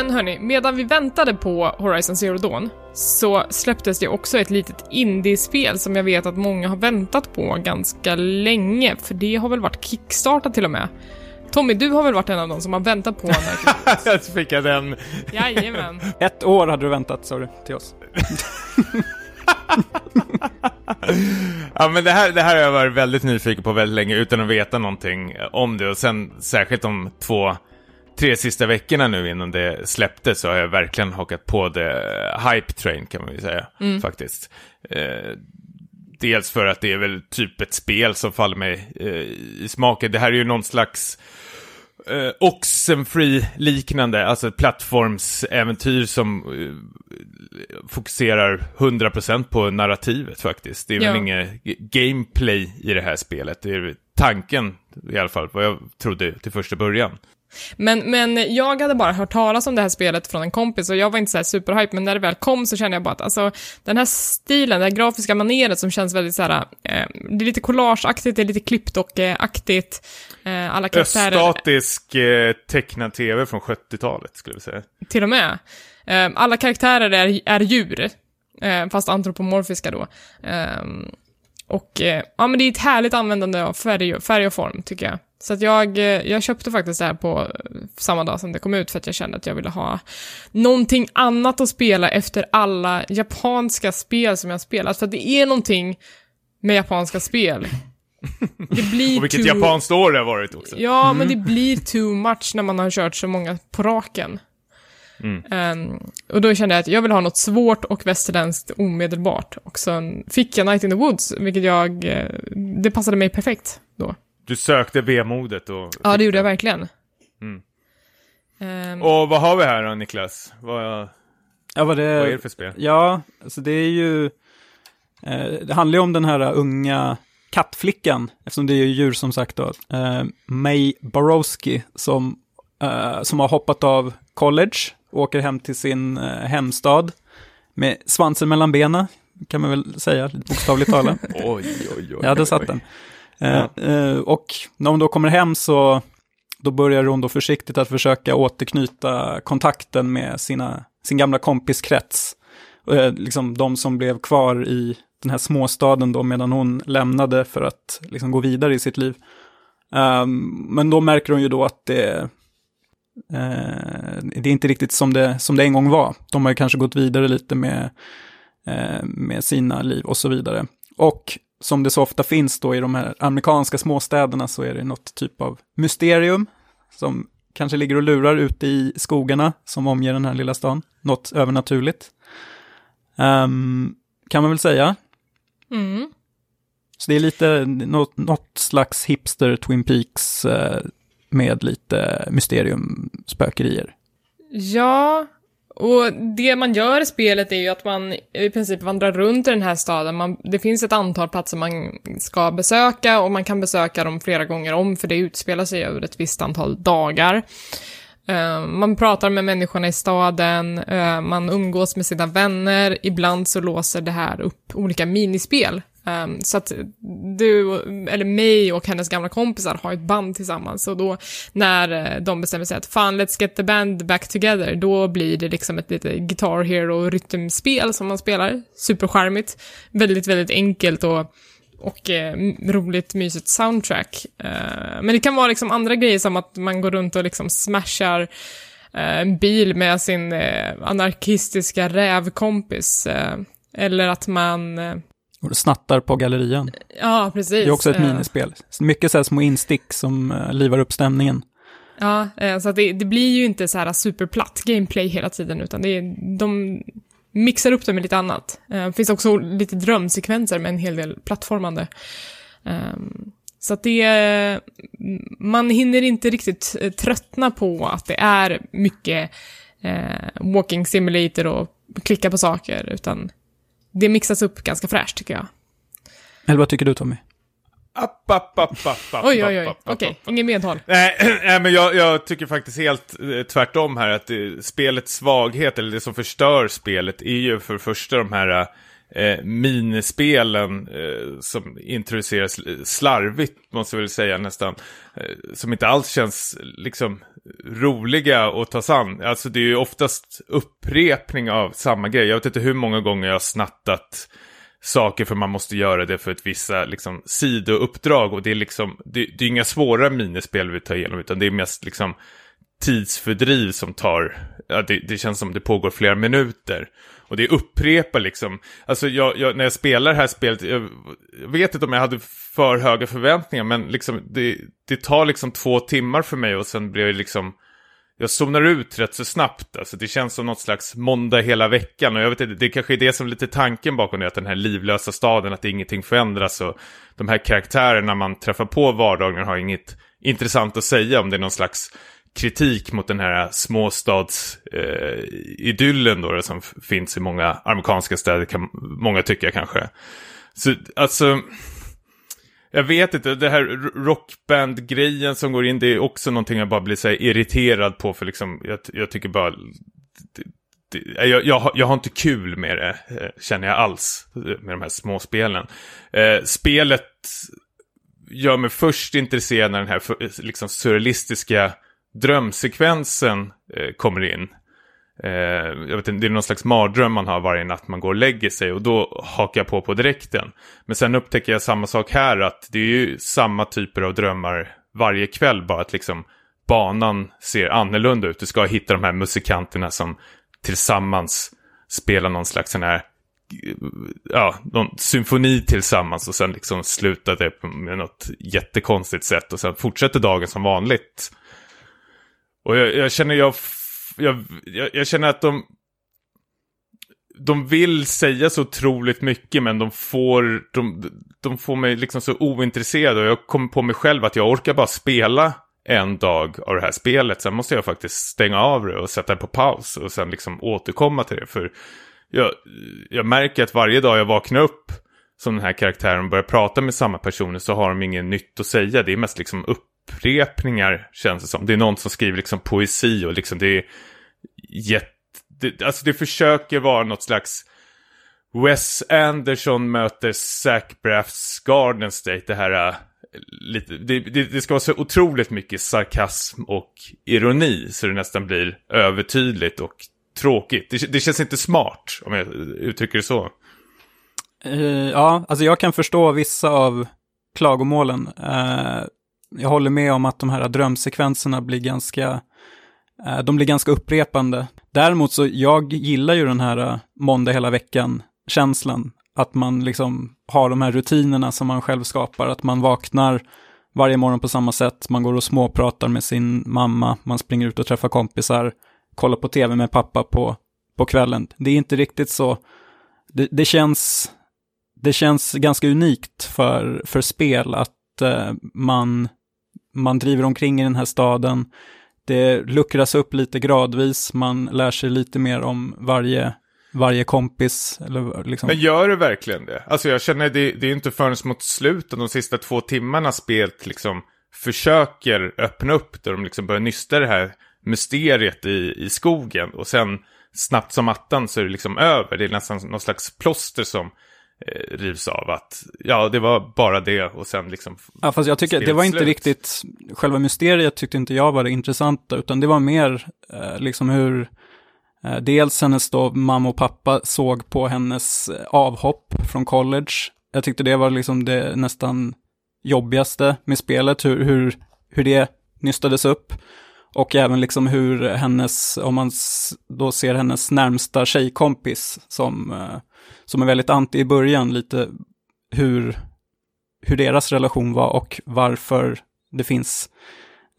Men hörni, medan vi väntade på Horizon Zero Dawn så släpptes det också ett litet indiespel som jag vet att många har väntat på ganska länge, för det har väl varit kickstartat till och med. Tommy, du har väl varit en av dem som har väntat på den *laughs*
Jag fick jag den.
Jajamän. *laughs*
Ett år hade du väntat, sa du, till oss. *laughs*
Ja men det här, det här har jag varit väldigt nyfiken på väldigt länge utan att veta någonting om det och sen särskilt de två, tre sista veckorna nu innan det släpptes så har jag verkligen hakat på det hype train kan man ju säga faktiskt. Eh, dels för att det är väl typ ett spel som faller mig eh, i smaken. Det här är ju någon slags eh, Oxenfree-liknande, alltså ett plattformsäventyr som eh, fokuserar 100% på narrativet faktiskt. Det är väl inget gameplay i det här spelet. Det är tanken i alla fall, vad jag trodde till första början.
Men, men jag hade bara hört talas om det här spelet från en kompis och jag var inte så här superhype, men när det väl kom så kände jag bara att alltså, den här stilen, det här grafiska maneret som känns väldigt så här, eh, det är lite collageaktigt, det är lite klippdockeaktigt, eh, alla karaktärer,
Öststatisk eh, tecknad tv från 70-talet skulle jag säga.
till och med. Eh, alla karaktärer är, är djur, eh, fast antropomorfiska då. Och eh, ja, men det är ett härligt användande av färg, färg och form, tycker jag. Så att jag, eh, jag köpte faktiskt det här på eh, samma dag som det kom ut för att jag kände att jag ville ha någonting annat att spela efter alla japanska spel som jag har spelat. För att det är någonting med japanska spel. *laughs* Det blir
Och vilket
too-
japanskt år det har varit också.
Ja, men det blir too much när man har kört så många på raken.
Mm.
Ehm, och då kände jag att jag vill ha något svårt och västerländskt omedelbart. Och sen fick jag Night in the Woods, vilket jag... eh, Det passade mig perfekt då.
Du sökte vemodet och...
Ja, det gjorde jag verkligen.
Mm.
Ehm,
Och vad har vi här då Niklas? Vad,
Ja, vad det...
vad är det för spel?
Ja, alltså det är ju... Eh, det handlar ju om den här unga kattflickan, eftersom det är ju djur som sagt då. Eh, May Borowski som, eh, som har hoppat av college, åker hem till sin eh, hemstad med svansen mellan benen, kan man väl säga, bokstavligt talat. *laughs*
Oj, oj, oj.
Jag hade satt den. Eh, eh, och när hon då kommer hem så då börjar hon då försiktigt att försöka återknyta kontakten med sina, sin gamla kompiskrets. Eh, liksom de som blev kvar i den här småstaden då medan hon lämnade för att liksom gå vidare i sitt liv. Ehm, men då märker hon ju då att det, det är inte riktigt som det, som det en gång var. De har ju kanske gått vidare lite med, eh, med sina liv och så vidare. Och som det så ofta finns då i de här amerikanska småstäderna så är det något typ av mysterium som kanske ligger och lurar ute i skogarna som omger den här lilla stan. Något övernaturligt. Ehm, kan man väl säga.
mm.
Så det är lite något, något slags hipster Twin Peaks eh, med lite mysteriumspökerier.
Ja, och det man gör i spelet är ju att man i princip vandrar runt i den här staden. Man, det finns ett antal platser man ska besöka och man kan besöka dem flera gånger om för det utspelar sig över ett visst antal dagar. Eh, man pratar med människorna i staden, eh, man umgås med sina vänner, ibland så låser det här upp olika minispel. Um, så att du, eller mig och hennes gamla kompisar har ett band tillsammans och då när eh, de bestämmer sig att fan let's get the band back together, då blir det liksom ett lite Guitar Hero rytmspel som man spelar. Supercharmigt, väldigt, väldigt enkelt och och eh, roligt, mysigt soundtrack. Eh, men det kan vara liksom andra grejer som att man går runt och liksom smashar eh, en bil med sin eh, anarkistiska rävkompis. Eh, Eller att man... Eh, eh,
Och du snattar på gallerian.
Ja, precis.
Det är också ett
Eh,
minispel. Mycket så här små instick som eh, livar upp stämningen.
Ja, eh, så att det, det blir ju inte så här superplatt gameplay hela tiden, utan det är, de mixar upp det med lite annat. Eh, Det finns också lite drömsekvenser med en hel del plattformande. Ehm, Så att det, man hinner inte riktigt eh, tröttna på att det är mycket eh, walking simulator och klicka på saker, utan det mixas upp ganska fräscht tycker jag.
Eller vad tycker du Tommy?
App, app, app, app, app,
Oj, oj, oj, okej,
app.
ingen medhåll.
Nej, *clears throat* nej, men jag, jag tycker faktiskt helt eh, tvärtom här att det, spelets svaghet, eller det som förstör spelet, är ju för första de här eh, minispelen eh, som introduceras slarvigt, måste jag väl säga nästan. Eh, som inte alls känns liksom roliga att ta sig an. Alltså det är ju oftast upprepning av samma grej. Jag vet inte hur många gånger jag har snattat saker för man måste göra det för ett vissa eh, liksom, sidouppdrag. Och det är liksom, det, det är inga svåra minispel vi tar igenom, utan det är mest liksom tidsfördriv som tar, ja, det, det känns som det pågår flera minuter. Och det upprepar liksom, alltså jag, jag, när jag spelar det här spelet, jag, jag vet inte om jag hade för höga förväntningar, men liksom det, det tar liksom två timmar för mig och sen blir det liksom, jag zonar ut rätt så snabbt. Alltså det känns som något slags måndag hela veckan. Och jag vet inte, det kanske är det som är lite tanken bakom det. Att den här livlösa staden, att ingenting förändras. Och de här karaktärerna man träffar på vardagen har inget intressant att säga. Om det är någon slags kritik mot den här småstadsidyllen eh, då, som finns i många amerikanska städer, kan många tycka kanske. Så alltså, jag vet inte, det här rockband-grejen som går in, det är också någonting jag bara blir så här irriterad på, för liksom, jag, jag tycker bara... Det, det, jag, jag, har- jag har inte kul med det, eh, känner jag alls, med de här småspelen. Eh, spelet gör mig först intresserad när den här liksom surrealistiska drömsekvensen eh, kommer in. Eh, jag vet inte, det är någon slags mardröm man har varje natt man går och lägger sig och då hakar jag på på direkten. Men sen upptäcker jag samma sak här att det är ju samma typer av drömmar varje kväll bara att liksom banan ser annorlunda ut. Du ska hitta de här musikanterna som tillsammans spelar någon slags sån här eh, ja, någon symfoni tillsammans och sen liksom slutar det på- med något jättekonstigt sätt och sen fortsätter dagen som vanligt. Och jag, jag känner jag, jag, jag, jag känner att de de vill säga så otroligt mycket men de får, de, de får mig liksom så ointresserad och jag kommer på mig själv att jag orkar bara spela en dag av det här spelet. Sen måste jag faktiskt stänga av det och sätta det på paus och sen liksom återkomma till det. För jag, jag märker att varje dag jag vaknar upp som den här karaktären och börjar prata med samma personer så har de inget nytt att säga. Det är mest liksom upp upprepningar känns det som. Det är någon som skriver liksom poesi och liksom det är jätte... Det, alltså det försöker vara något slags Wes Anderson möter Zach Braffs Garden State. Det här äh, lite, det, det, det ska vara så otroligt mycket sarkasm och ironi så det nästan blir övertydligt och tråkigt. Det, det känns inte smart om jag uttrycker det så.
Uh, ja, alltså jag kan förstå vissa av klagomålen. Uh, jag håller med om att de här drömsekvenserna blir ganska, eh, de blir ganska upprepande. Däremot så, jag gillar ju den här eh, måndag hela veckan-känslan. Att man liksom har de här rutinerna som man själv skapar, att man vaknar varje morgon på samma sätt, man går och småpratar med sin mamma, man springer ut och träffar kompisar, kollar på tv med pappa på, på kvällen. Det är inte riktigt så, det, det känns, det känns ganska unikt för, för spel att eh, man, man driver omkring i den här staden. Det luckras upp lite gradvis, man lär sig lite mer om varje, varje kompis. Eller liksom.
Men gör det verkligen det? Alltså jag känner det, det är inte förrän mot slutet, de sista två timmarna spelet liksom försöker öppna upp, där de liksom börjar nysta det här mysteriet i, i skogen. Och sen snabbt som attan så är det liksom över. Det är nästan någon slags plåster som rivs av. Att ja, det var bara det och sen liksom...
Ja, fast jag tycker det var inte
slut.
riktigt, själva mysteriet tyckte inte jag var det intressanta, utan det var mer eh, liksom hur eh, dels hennes då mamma och pappa såg på hennes eh, avhopp från college. Jag tyckte det var liksom det nästan jobbigaste med spelet, hur, hur, hur det nystades upp. Och även liksom hur hennes, om man då ser hennes närmsta tjejkompis som, eh, som är väldigt anti i början, lite hur, hur deras relation var och varför det finns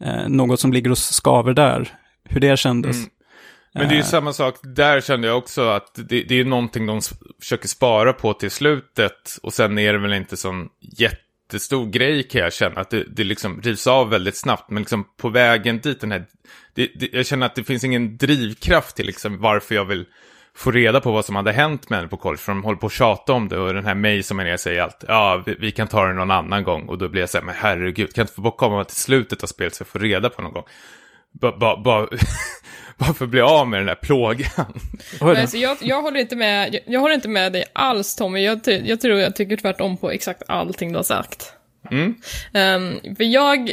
eh, något som ligger och skaver där. Hur det kändes.
Mm. Men det är ju samma sak, där kände jag också att det, det är någonting de försöker spara på till slutet. Och sen är det väl inte sån jättestor grej kan jag känna. Att det, det liksom rivs av väldigt snabbt. Men liksom på vägen dit, den här, det, jag känner att det finns ingen drivkraft till liksom varför jag vill få reda på vad som hade hänt med henne på college. För de håller på att tjata om det och den här mig som är ner säger allt. Ja, vi, vi, kan ta det någon annan gång. Och då blir jag så här, men herregud, kan jag inte få komma till slutet av spelet så jag får reda på någon gång. Bara, för att bli av med den där plågan.
Men alltså, jag, jag, håller inte med, jag, jag, håller inte med dig alls Tommy, jag, jag tror jag tycker tvärtom på exakt allting du har sagt.
Mm.
Um, för jag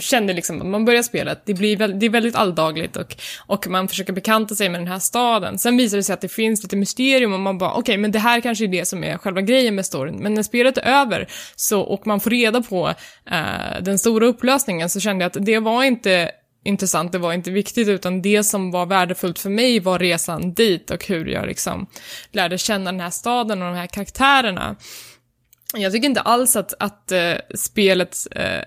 kände liksom att man börjar spelet, det, blir väl, det är väldigt alldagligt och, och man försöker bekanta sig med den här staden. Sen visar det sig att det finns lite mysterium och man bara, okej, okay, men det här kanske är det som är själva grejen med storyn. Men när spelet är över så, och man får reda på uh, den stora upplösningen så kände jag att det var inte intressant, det var inte viktigt, utan det som var värdefullt för mig var resan dit och hur jag liksom lärde känna den här staden och de här karaktärerna. Jag tycker inte alls att, att äh, spelet äh,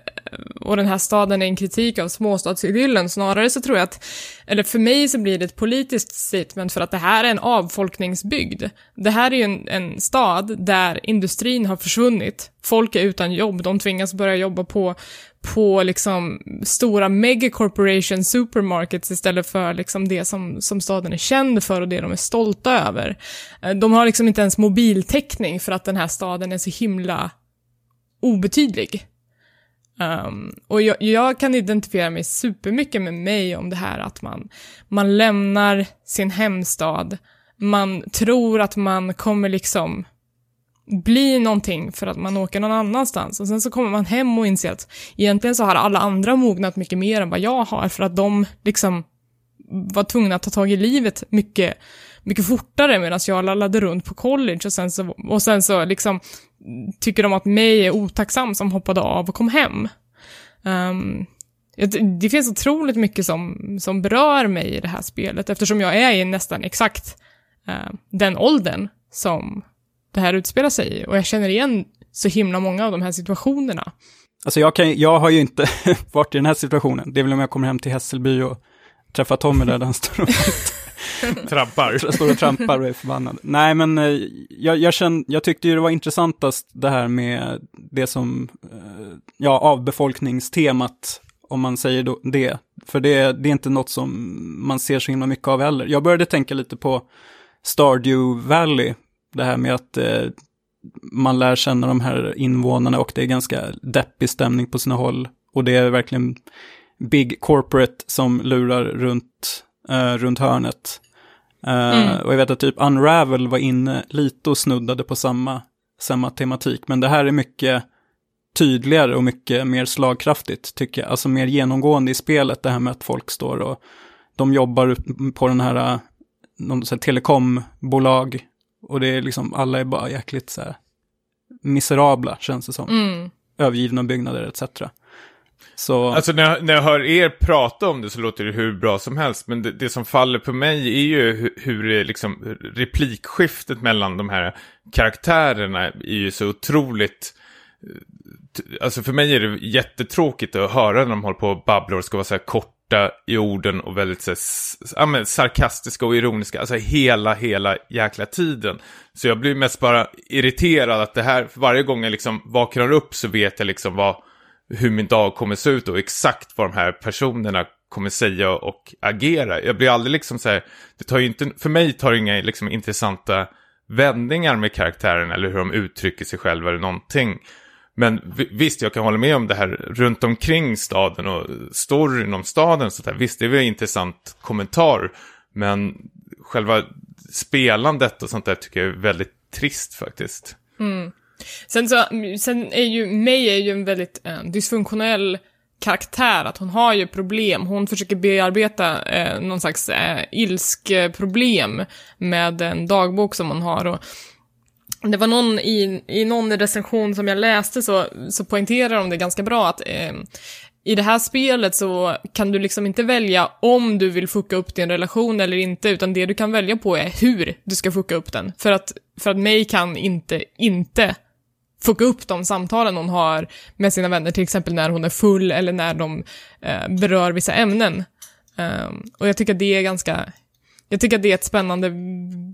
och den här staden är en kritik av småstadsidyllen, snarare så tror jag att, eller för mig så blir det ett politiskt statement för att det här är en avfolkningsbygd. Det här är ju en, en stad där industrin har försvunnit, folk är utan jobb, de tvingas börja jobba på, på liksom stora megacorporation supermarkets istället för liksom det som, som staden är känd för och det de är stolta över. Eh, de har liksom inte ens mobiltäckning för att den här staden är så himla obetydlig. Um, och jag, jag, kan identifiera mig supermycket med mig om det här att man, man lämnar sin hemstad, man tror att man kommer liksom bli någonting för att man åker någon annanstans och sen så kommer man hem och inser att egentligen så har alla andra mognat mycket mer än vad jag har för att de liksom var tvungna att ta tag i livet mycket, mycket fortare medan jag lallade runt på college och sen så, och sen så liksom tycker de att mig är otacksam som hoppade av och kom hem. Um, det finns otroligt mycket som, som berör mig i det här spelet eftersom jag är i nästan exakt uh, den åldern som det här utspelar sig i. Och jag känner igen så himla många av de här situationerna.
Alltså jag, kan, jag har ju inte *laughs* varit i den här situationen. Det är väl om jag kommer hem till Hässelby och träffar Tommy där, han står och *laughs*
trampar. *laughs*
står och trampar och är förbannad. Nej, men eh, jag, jag, kände, jag tyckte ju det var intressantast det här med det som, eh, ja, avbefolkningstemat, om man säger då, det. För det, det är inte något som man ser så himla mycket av heller. Jag började tänka lite på Stardew Valley, det här med att eh, man lär känna de här invånarna och det är ganska deppig stämning på sina håll. Och det är verkligen big corporate som lurar runt, eh, runt hörnet. Eh, mm. Och jag vet att typ Unravel var inne lite och snuddade på samma, samma tematik. Men det här är mycket tydligare och mycket mer slagkraftigt tycker jag. Alltså mer genomgående i spelet, det här med att folk står och de jobbar på den här, eh, någon så här telekombolag och det är liksom, alla är bara jäkligt så här miserabla, känns det som.
Mm.
Övergivna byggnader etc. Så...
Alltså när jag, när jag hör er prata om det så låter det hur bra som helst. Men det, det som faller på mig är ju hur, hur det liksom, replikskiftet mellan de här karaktärerna är ju så otroligt... Alltså för mig är det jättetråkigt att höra när de håller på och babblar och ska vara så här kort korta i orden och väldigt så, ja, men, sarkastiska och ironiska. Alltså hela, hela jäkla tiden. Så jag blir mest bara irriterad att det här, varje gång jag liksom vaknar upp så vet jag liksom vad, hur min dag kommer se ut och exakt vad de här personerna kommer säga och agera. Jag blir aldrig liksom så här, det tar ju inte, för mig tar det inga liksom intressanta vändningar med karaktären eller hur de uttrycker sig själva eller någonting. Men visst, jag kan hålla med om det här runt omkring staden och storyn om staden. Så där. Visst, det är väl en intressant kommentar. Men själva spelandet och sånt där tycker jag är väldigt trist faktiskt.
Mm. Sen så, sen är ju, May är ju en väldigt eh, dysfunktionell karaktär, att hon har ju problem. Hon försöker bearbeta eh, någon slags eh, ilskproblem med en dagbok som hon har. Och det var någon i, i någon recension som jag läste så, så poängterar de det ganska bra att eh, i det här spelet så kan du liksom inte välja om du vill fucka upp din relation eller inte, utan det du kan välja på är hur du ska fucka upp den. För att, för att mig kan inte, inte fucka upp de samtalen hon har med sina vänner, till exempel när hon är full eller när de eh, berör vissa ämnen. Um, och jag tycker att det är ganska, jag tycker att det är ett spännande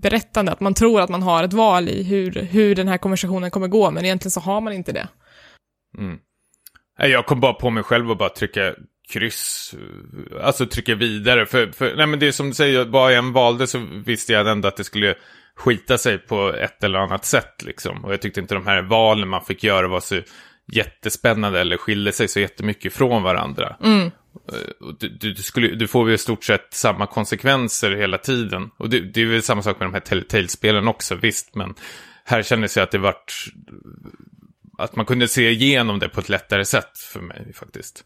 berättande, att man tror att man har ett val i hur, hur den här konversationen kommer gå, men egentligen så har man inte det.
Mm. Jag kom bara på mig själv och bara trycka kryss, alltså trycka vidare. För, för nej men det är som du säger, bara jag än valde så visste jag ändå att det skulle skita sig på ett eller annat sätt liksom. Och jag tyckte inte de här valen man fick göra var så jättespännande eller skilde sig så jättemycket från varandra.
Mm.
Du, du, skulle, du får ju i stort sett samma konsekvenser hela tiden. Och det, det är väl samma sak med de här Telltale-spelen också, visst. Men här kändes det att det vart... Att man kunde se igenom det på ett lättare sätt för mig faktiskt.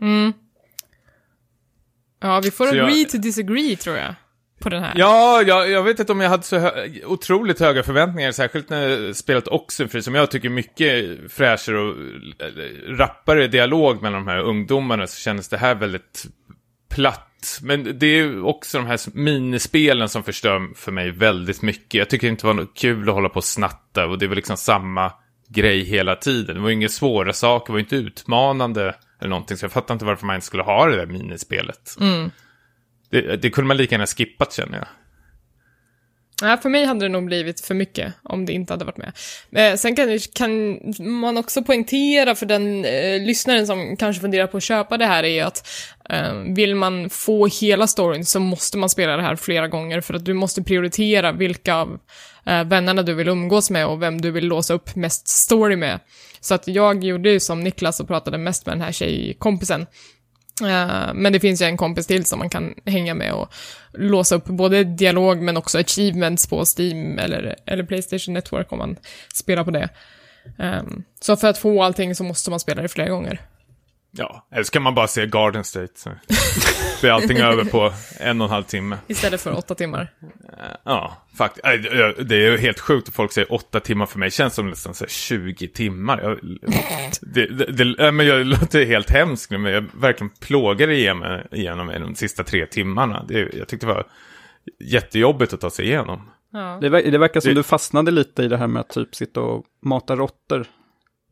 Mm. Ja, vi får
Så jag-
agree to disagree tror jag. På den här.
Ja, jag, jag vet inte om jag hade så hö otroligt höga förväntningar, särskilt när spelet Oxenfree, som jag tycker mycket fräschare och rappare dialog mellan de här ungdomarna, så kändes det här väldigt platt. Men det är ju också de här minispelen som förstör för mig väldigt mycket. Jag tycker det inte var något kul att hålla på och snatta, och det var liksom samma grej hela tiden. Det var inga svåra saker, det var inte utmanande eller någonting, så jag fattar inte varför man inte skulle ha det där minispelet.
Mm.
Det, det kunde man lika gärna skippat känner jag.
Nej, för mig hade det nog blivit för mycket om det inte hade varit med. Eh, sen kan, kan man också poängtera för den eh, lyssnaren som kanske funderar på att köpa det här är att eh, vill man få hela storyn så måste man spela det här flera gånger för att du måste prioritera vilka av eh, vännerna du vill umgås med och vem du vill låsa upp mest story med. Så att jag gjorde ju som Niklas och pratade mest med den här tjejkompisen. Eh, men det finns ju en kompis till som man kan hänga med och låsa upp både dialog men också achievements på Steam eller, eller Playstation Network om man spelar på det. Ehm, så för att få allting så måste man spela det flera gånger.
Ja, eller så kan man bara se Garden State. Så blir allting över på en och en halv timme.
Istället för åtta timmar.
Ja, faktiskt. Det är ju helt sjukt att folk säger åtta timmar för mig. känns som nästan så här 20 timmar. Jag, det, det, det, men jag låter helt hemskt nu, men jag verkligen plågade igenom, igenom mig de sista tre timmarna. Det, jag tyckte det var jättejobbigt att ta sig igenom.
Ja.
Det, ver- det verkar som
Det-
du fastnade lite i det här med att typ sitta och mata råttor.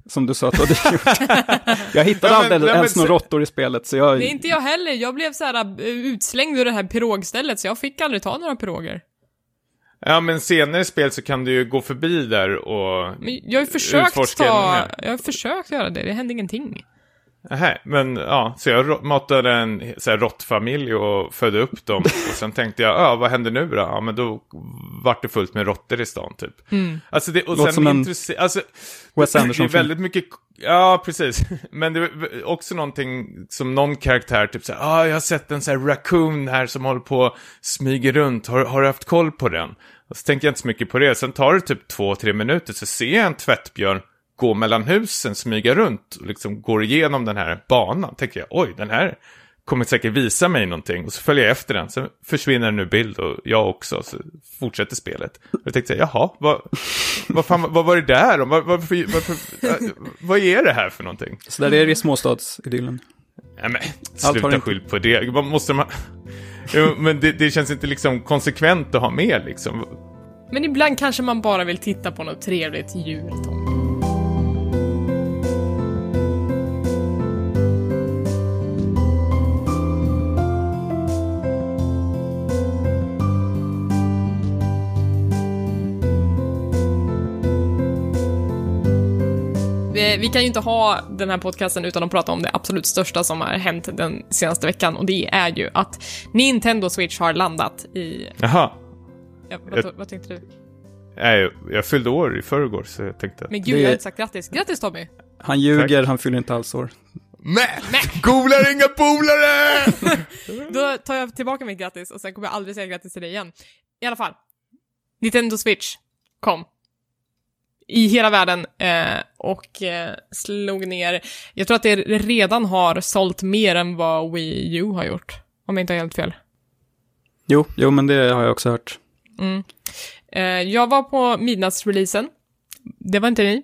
Som du sa att du hade gjort. *laughs* Jag hittade
Ja, men-
aldrig ens några råttor i spelet, så jag...
Det är inte jag heller. Jag blev så här äh, utslängd ur det här pirogstället så jag fick aldrig ta några piroger.
Ja, men senare i spel så kan du ju gå förbi där och...
Men jag har ju försökt ta... Jag har försökt göra det, det hände ingenting.
Nähä, men ja, så jag matade en så här, råttfamilj och födde upp dem. *laughs* Och sen tänkte jag, ja, vad händer nu då? Ja, men då vart det fullt med råttor i stan typ. Alltså det, och
Låter
sen
som en
intresse- alltså,
Wes
det är väldigt mycket, ja precis. *laughs* Men det är också någonting som någon karaktär typ så här, ah, jag har sett en så här raccoon här som håller på och smyger runt, har, har du haft koll på den? Och så tänker jag inte så mycket på det, sen tar det typ två, tre minuter så ser jag en tvättbjörn gå mellan husen, smyga runt och liksom går igenom den här banan. Tänker jag, oj, den här kommer säkert visa mig någonting. Och så följer jag efter den, sen försvinner den ur bild och jag också, så fortsätter spelet. Och jag tänkte, jaha, vad, vad, fan, vad var det där om? Vad, varför, varför, äh, vad är det här för någonting?
Så där är det i småstadsidyllen.
Nej men, sluta skyll på det. Vad måste man... Jo, men det, det känns inte liksom konsekvent att ha med liksom.
Men ibland kanske man bara vill titta på något trevligt djur, Tom. Vi vi kan ju inte ha den här podcasten utan att prata om det absolut största som har hänt den senaste veckan och det är ju att Nintendo Switch har landat i...
Jaha.
Ja, vad, vad tänkte du?
Nej, jag fyllde år i förrgår så jag tänkte...
Men gud,
Det-
jag har inte sagt grattis. Grattis Tommy!
Han ljuger, han fyller inte alls år.
Nej! Golar inga polare! *laughs*
Då tar jag tillbaka mitt grattis och sen kommer jag aldrig säga grattis till dig igen. I alla fall. Nintendo Switch kom. I hela världen eh, och eh, slog ner. Jag tror att det redan har sålt mer än vad Wii U har gjort. Om jag inte har helt fel.
Jo, jo, men det har jag också hört.
Eh, jag var på midnattsreleasen. Det var inte ni.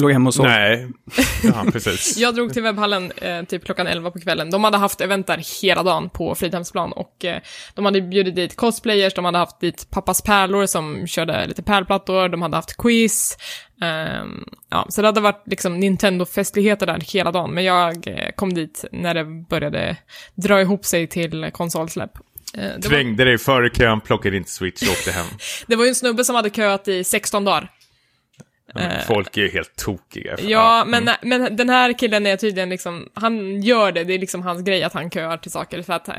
Låg hemma och sov.
Nej, *laughs* ja, precis.
Jag drog till webbhallen eh, typ klockan 11 på kvällen. De hade haft event där hela dagen på Fridhemsplan och eh, de hade bjudit dit cosplayers, de hade haft dit Pappas Pärlor som körde lite pärlplattor, de hade haft quiz. ehm, ja, så det hade varit liksom Nintendo-festligheter där hela dagen, men jag eh, kom dit när det började dra ihop sig till konsolsläpp. Eh, det, var,
Trängde dig före kön, plockade inte Switch och åkte hem. *laughs*
det var ju en snubbe som hade köat i 16 dagar.
Men Folk är ju helt tokiga.
Eh, Ja,
Mm.
men, men den här killen är tydligen liksom, han gör det, det är liksom hans grej att han köar till saker, för att eh,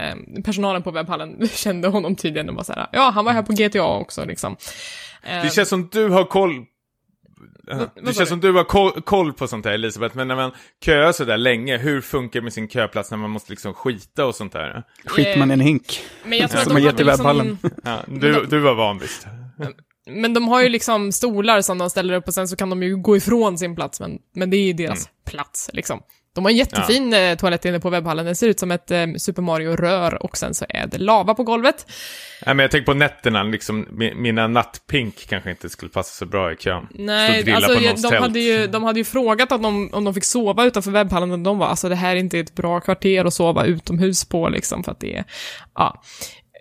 personalen på webbhallen *laughs* kände honom tydligen och var såhär, ja, han var här på GTA också liksom. Eh,
Det känns som du har koll...
vad
Det känns som du har koll, koll på sånt här Elisabeth, men när man köar så där länge, hur funkar det med sin köplats när man måste liksom skita och sånt där?
Skiter man i en hink.
men jag tror
Som
att
man
de
gett i
hade
webbhallen.
liksom,
Ja, du, du var van visst.
Men de har ju liksom stolar som de ställer upp och sen så kan de ju gå ifrån sin plats, men, men det är ju deras
Mm.
plats liksom. De har en jättefin ja. toalett inne på webbhallen, den ser ut som ett eh, Super Mario-rör och sen så är det lava på golvet.
Nej, men jag tänker på nätterna, liksom, mi- mina nattpink kanske inte skulle passa så bra i kön.
Nej, alltså
på
jag-
någons
de
tält.
hade, ju, de hade ju frågat att de, om de fick sova utanför webbhallen, och de var alltså det här är inte ett bra kvarter att sova utomhus på liksom, för att det är, ja.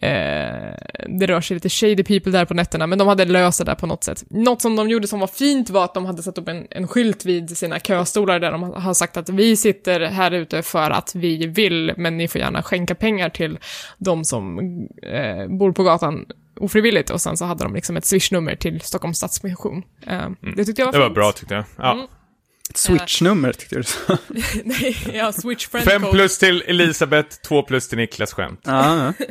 Eh, det rör sig lite shady people där på nätterna, men de hade löst det där på något sätt. Något som de gjorde som var fint var att de hade satt upp en, en skylt vid sina köstolar där de har sagt att vi sitter här ute för att vi vill, men ni får gärna skänka pengar till de som eh, bor på gatan ofrivilligt. Och sen så hade de liksom ett swishnummer till Stockholms Stadsmission. Eh, Det tyckte jag var
Det var
fint.
bra tyckte jag. Ja.
Mm.
Ett switchnummer tyckte du så. *laughs*
Nej, ja, switch friend
Fem plus till Elisabeth, två plus till Niklas skämt.
Ja. *laughs*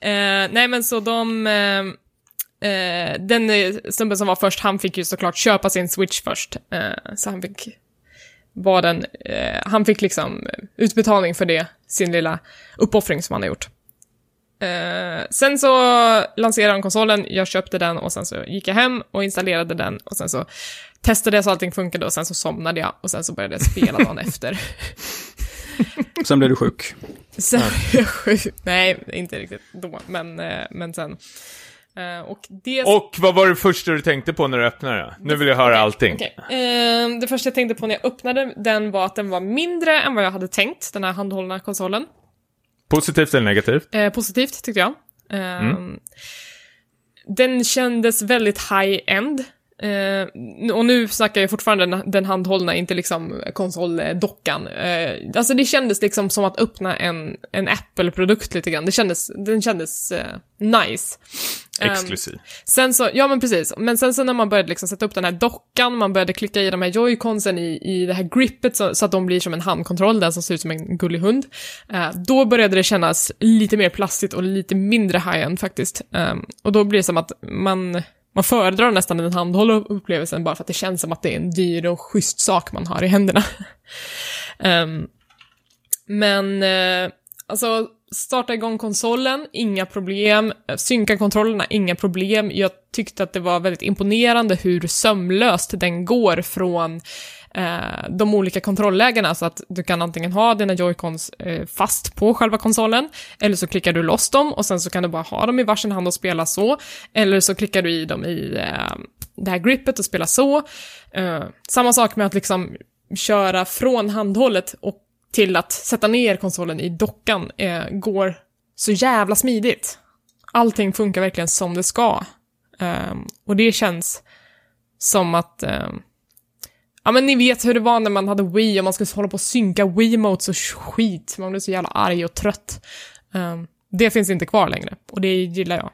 Eh, nej men så de... Eh, eh, den eh, snubben som var först, han fick ju såklart köpa sin switch först. Eh, så han fick var den, eh, han fick liksom utbetalning för det, sin lilla uppoffring som han har gjort. Eh, sen så lanserade de konsolen, jag köpte den och sen så gick jag hem och installerade den och sen så testade jag så allting funkade och sen så somnade jag och sen så började jag spela dagen *laughs* efter.
Sen blev du sjuk.
Sen blev jag sjuk. Nej, inte riktigt då, men, eh, men sen. Eh, och det...
Och vad var det första du tänkte på när du öppnade det? Nu vill jag höra allting.
Okej. Eh, det första jag tänkte på när jag öppnade den var att den var mindre än vad jag hade tänkt, den här handhållna konsolen.
Positivt eller negativt?
Eh, positivt, tyckte jag. Eh,
Mm.
Den kändes väldigt high-end. Eh, och nu snackar jag fortfarande den, den handhållna, inte liksom konsoldockan. Eh, alltså det kändes liksom som att öppna en, en Apple-produkt lite grann. Det kändes, den kändes eh, nice. Ehm,
Exklusiv.
Sen så, ja men precis, men sen så när man började liksom sätta upp den här dockan, man började klicka i de här joyconsen i, i det här grippet så, så att de blir som en handkontroll, den som ser ut som en gullig hund. Eh, då började det kännas lite mer plastigt och lite mindre high-end faktiskt. Ehm, och då blir det som att man, man föredrar nästan den handhållna upplevelsen bara för att det känns som att det är en dyr och schysst sak man har i händerna. um, *laughs* men, eh, alltså, starta igång konsolen, inga problem. Synka kontrollerna, inga problem. Jag tyckte att det var väldigt imponerande hur sömlöst den går från eh, de olika kontrolllägena, så att du kan antingen ha dina joycons eh, fast på själva konsolen, eller så klickar du loss dem och sen så kan du bara ha dem i varsin hand och spela så, eller så klickar du i dem i eh, det här grippet och spela så. Eh, samma sak med att liksom köra från handhållet och till att sätta ner konsolen i dockan eh, går så jävla smidigt. Allting funkar verkligen som det ska. Um, och det känns som att... um, ja men ni vet hur det var när man hade Wii och man skulle hålla på och synka Wiimotes och skit. Man blev så jävla arg och trött. Um, det finns inte kvar längre och det gillar jag.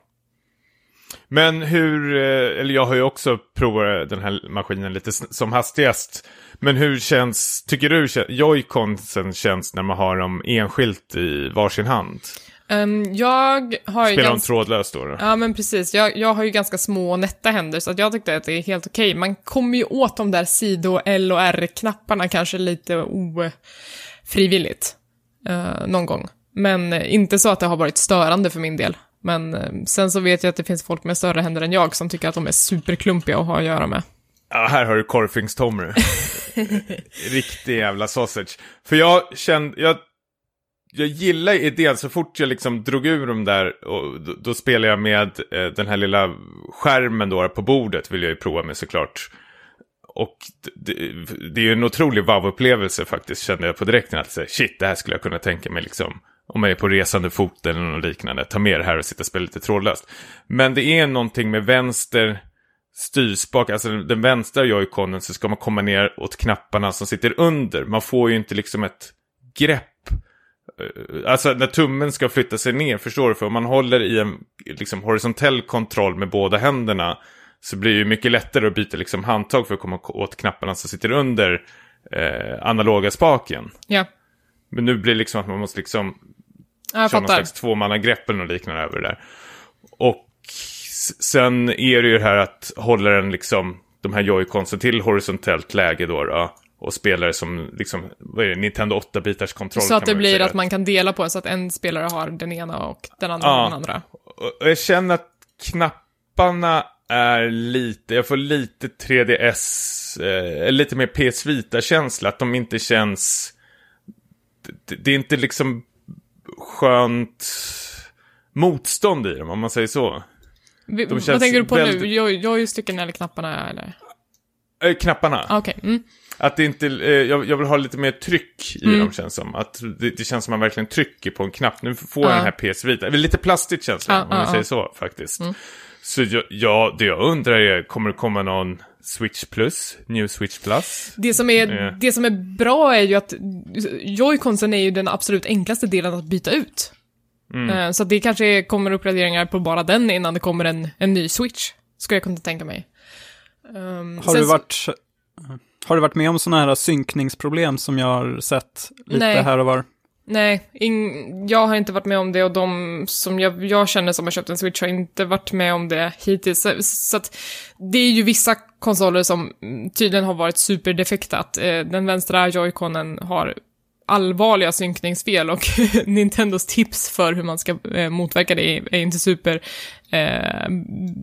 Men hur, eh, eller jag har ju också provat den här maskinen lite som hastigast. Men hur känns, tycker du joyconsen känns när man har dem enskilt i varsin hand?
Ehm, jag har ju
Spelar de
ganska...
trådlöst då?
Ja, men precis. Jag, jag har ju ganska små och nätta händer, så att jag tyckte att det är helt okej. Man kommer ju åt de där sido L och R-knapparna kanske lite ofrivilligt. eh, någon gång. Men eh, inte så att det har varit störande för min del. Men eh, sen så vet jag att det finns folk med större händer än jag som tycker att de är superklumpiga att ha att göra med.
Ja, här har du Korfings-Tommy. *laughs* Riktig jävla sausage. För jag kände, jag, jag gillar idén så fort jag liksom drog ur dem där och då, då spelar jag med eh, den här lilla skärmen då på bordet vill jag ju prova med såklart. och det, det är ju en otrolig wow-upplevelse faktiskt, kände jag på direkten. Att säga, shit, det här skulle jag kunna tänka mig liksom. Om jag är på resande fot eller något liknande. Ta med det här och sitta och spela lite trådlöst. Men det är någonting med vänster styrspak, alltså den vänstra joyconen så ska man komma ner åt knapparna som sitter under. Man får ju inte liksom ett grepp. Eh, Alltså när tummen ska flytta sig ner, förstår du? För om man håller i en liksom, horisontell kontroll med båda händerna så blir det ju mycket lättare att byta liksom, handtag för att komma åt knapparna som sitter under eh, analoga spaken.
Ja,
Men nu blir det liksom att man måste liksom
jag
köra någon slags tvåmannagrepp eller något liknande över det där. Och sen är det ju det här att hålla den liksom, de här joyconsen till horisontellt läge då, då och spela det som liksom, vad är det, Nintendo 8-bitars kontroll
Så att det blir att man kan dela på så att en spelare har den ena och den andra
Ja.
den andra.
Och jag känner att knapparna är lite, jag får lite 3DS, eh, lite mer PS Vita-känsla, att de inte känns, det, det är inte liksom skönt motstånd i dem, om man säger så.
Vi, vad tänker du på nu?
väldigt-
är stycken eller knapparna eller?
Eh, knapparna.
Ah, Okej, mm.
Att det inte, eh, jag, jag vill ha lite mer tryck i
Mm.
dem känns som. Att det, det känns som man verkligen trycker på en knapp. Nu får
Ja.
jag den här PS Vita. Det är lite plastigt känsla,
Ja,
om man
ja,
säger så faktiskt.
Mm.
Så jag, ja, det jag undrar är, kommer det komma någon Switch Plus? New Switch Plus?
Det som, är,
Eh.
det som är bra är ju att joyconsen är ju den absolut enklaste delen att byta ut.
Mm.
Eh, Så det kanske kommer uppgraderingar på bara den innan det kommer en, en ny switch. Skulle jag kunna tänka mig. Um,
Har du,
så-
varit, har du varit med om sådana här synkningsproblem som jag har sett lite
Nej.
här och var?
Nej, ing, jag har inte varit med om det och de som jag, jag känner som har köpt en Switch har inte varit med om det hittills. Så, så att det är ju vissa konsoler som tydligen har varit superdefekta. Att, eh, den vänstra joyconen har allvarliga synkningsfel och *laughs* Nintendos tips för hur man ska eh, motverka det är, är inte super eh,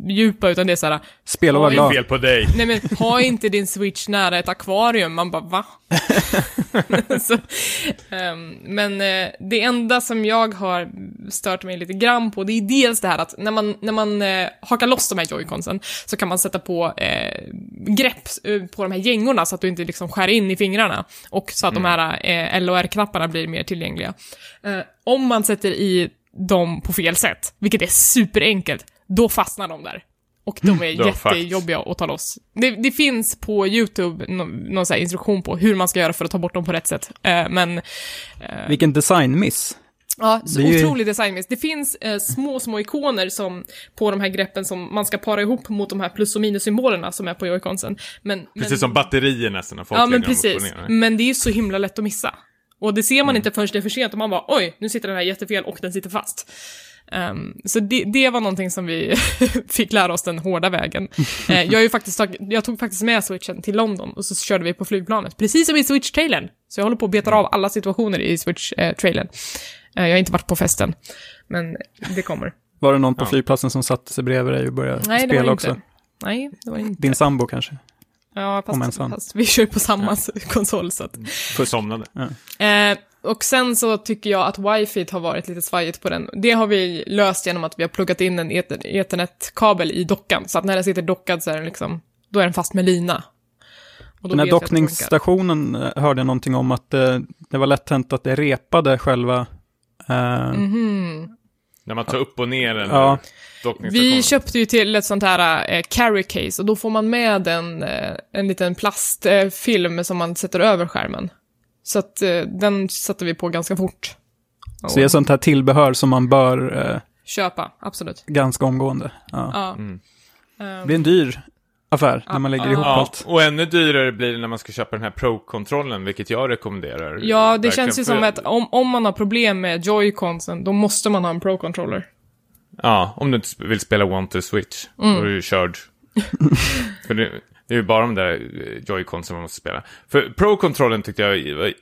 djupa, utan det är så här,
Spela och vara glad.
Fel på dig.
Nej men ha *laughs* inte din switch nära ett akvarium, man bara va? *laughs* så, ehm, men eh, det enda som jag har stört mig lite grann på, det är dels det här att när man, när man eh, hakar loss de här joyconsen så kan man sätta på eh, grepp eh, på de här gängorna så att du inte liksom skär in i fingrarna och så att de här eh, L och R-knapparna blir mer tillgängliga. Eh, om man sätter i dem på fel sätt, vilket är superenkelt, då fastnar de där. Och de är
fakt.
jättejobbiga att ta loss. Det, det finns på YouTube nå- någon så här instruktion på hur man ska göra för att ta bort dem på rätt sätt. Eh, men
Vilken designmiss.
ja, så
Det är ju-
otrolig designmiss. Det finns eh, små, små ikoner som, på de här greppen som man ska para ihop mot de här plus och minussymbolerna som är på joyconsen. Men,
Precis
men,
som batterier nästan. när folk
Ja, men precis.
ner.
Men det är ju så himla lätt att missa. Och det ser man
Mm.
inte förrän det är för sent och man bara oj, nu sitter den här jättefel och den sitter fast. Ehm, så det, det var någonting som vi *laughs* fick lära oss den hårda vägen. *laughs* Eh, jag, ju faktiskt tag, jag tog faktiskt med switchen till London och så körde vi på flygplanet, precis som i switch-trailern. Så jag håller på att beta av alla situationer i switch-trailern. Eh, jag har inte varit på festen, men det kommer.
Var det någon på
Ja.
flygplatsen som satte sig bredvid dig och började
Nej,
spela också?
Nej, det var inte.
Din sambo kanske?
Ja, fast, fast vi kör ju på samma *laughs* konsol så att
Somnade.
Eh, och sen så tycker jag att wifi har varit lite svajigt på den. Det har vi löst genom att vi har pluggat in en ether- ethernet-kabel i dockan, så att när den sitter dockad så är den liksom, då är den fast med lina. Och då
Den här dockningsstationen eh, hörde jag någonting om att eh, det var lätt hänt att det repade själva eh,
Mhm.
När man tar upp och ner en
Ja.
Vi köpte ju till ett sånt här eh, carry case och då får man med en, eh, en liten plastfilm som man sätter över skärmen. Så att eh, den satte vi på ganska fort.
Så det är sånt här tillbehör som man bör eh,
Köpa, absolut.
ganska omgående. Ja.
Ja.
Mm.
Det blir en dyr affär när man lägger
Ja.
ihop
Ja,
allt.
och ännu dyrare blir det när man ska köpa den här Pro-kontrollen, vilket jag rekommenderar.
Ja, det
Verkligen,
känns ju som att om, om man har problem med joyconsen, då måste man ha en pro-controller.
Ja, om du inte vill spela One to Switch.
Mm.
Då är du ju körd. *laughs* för det, det är ju bara de där eh, Joy-Con som man måste spela. För Pro-kontrollen tyckte jag var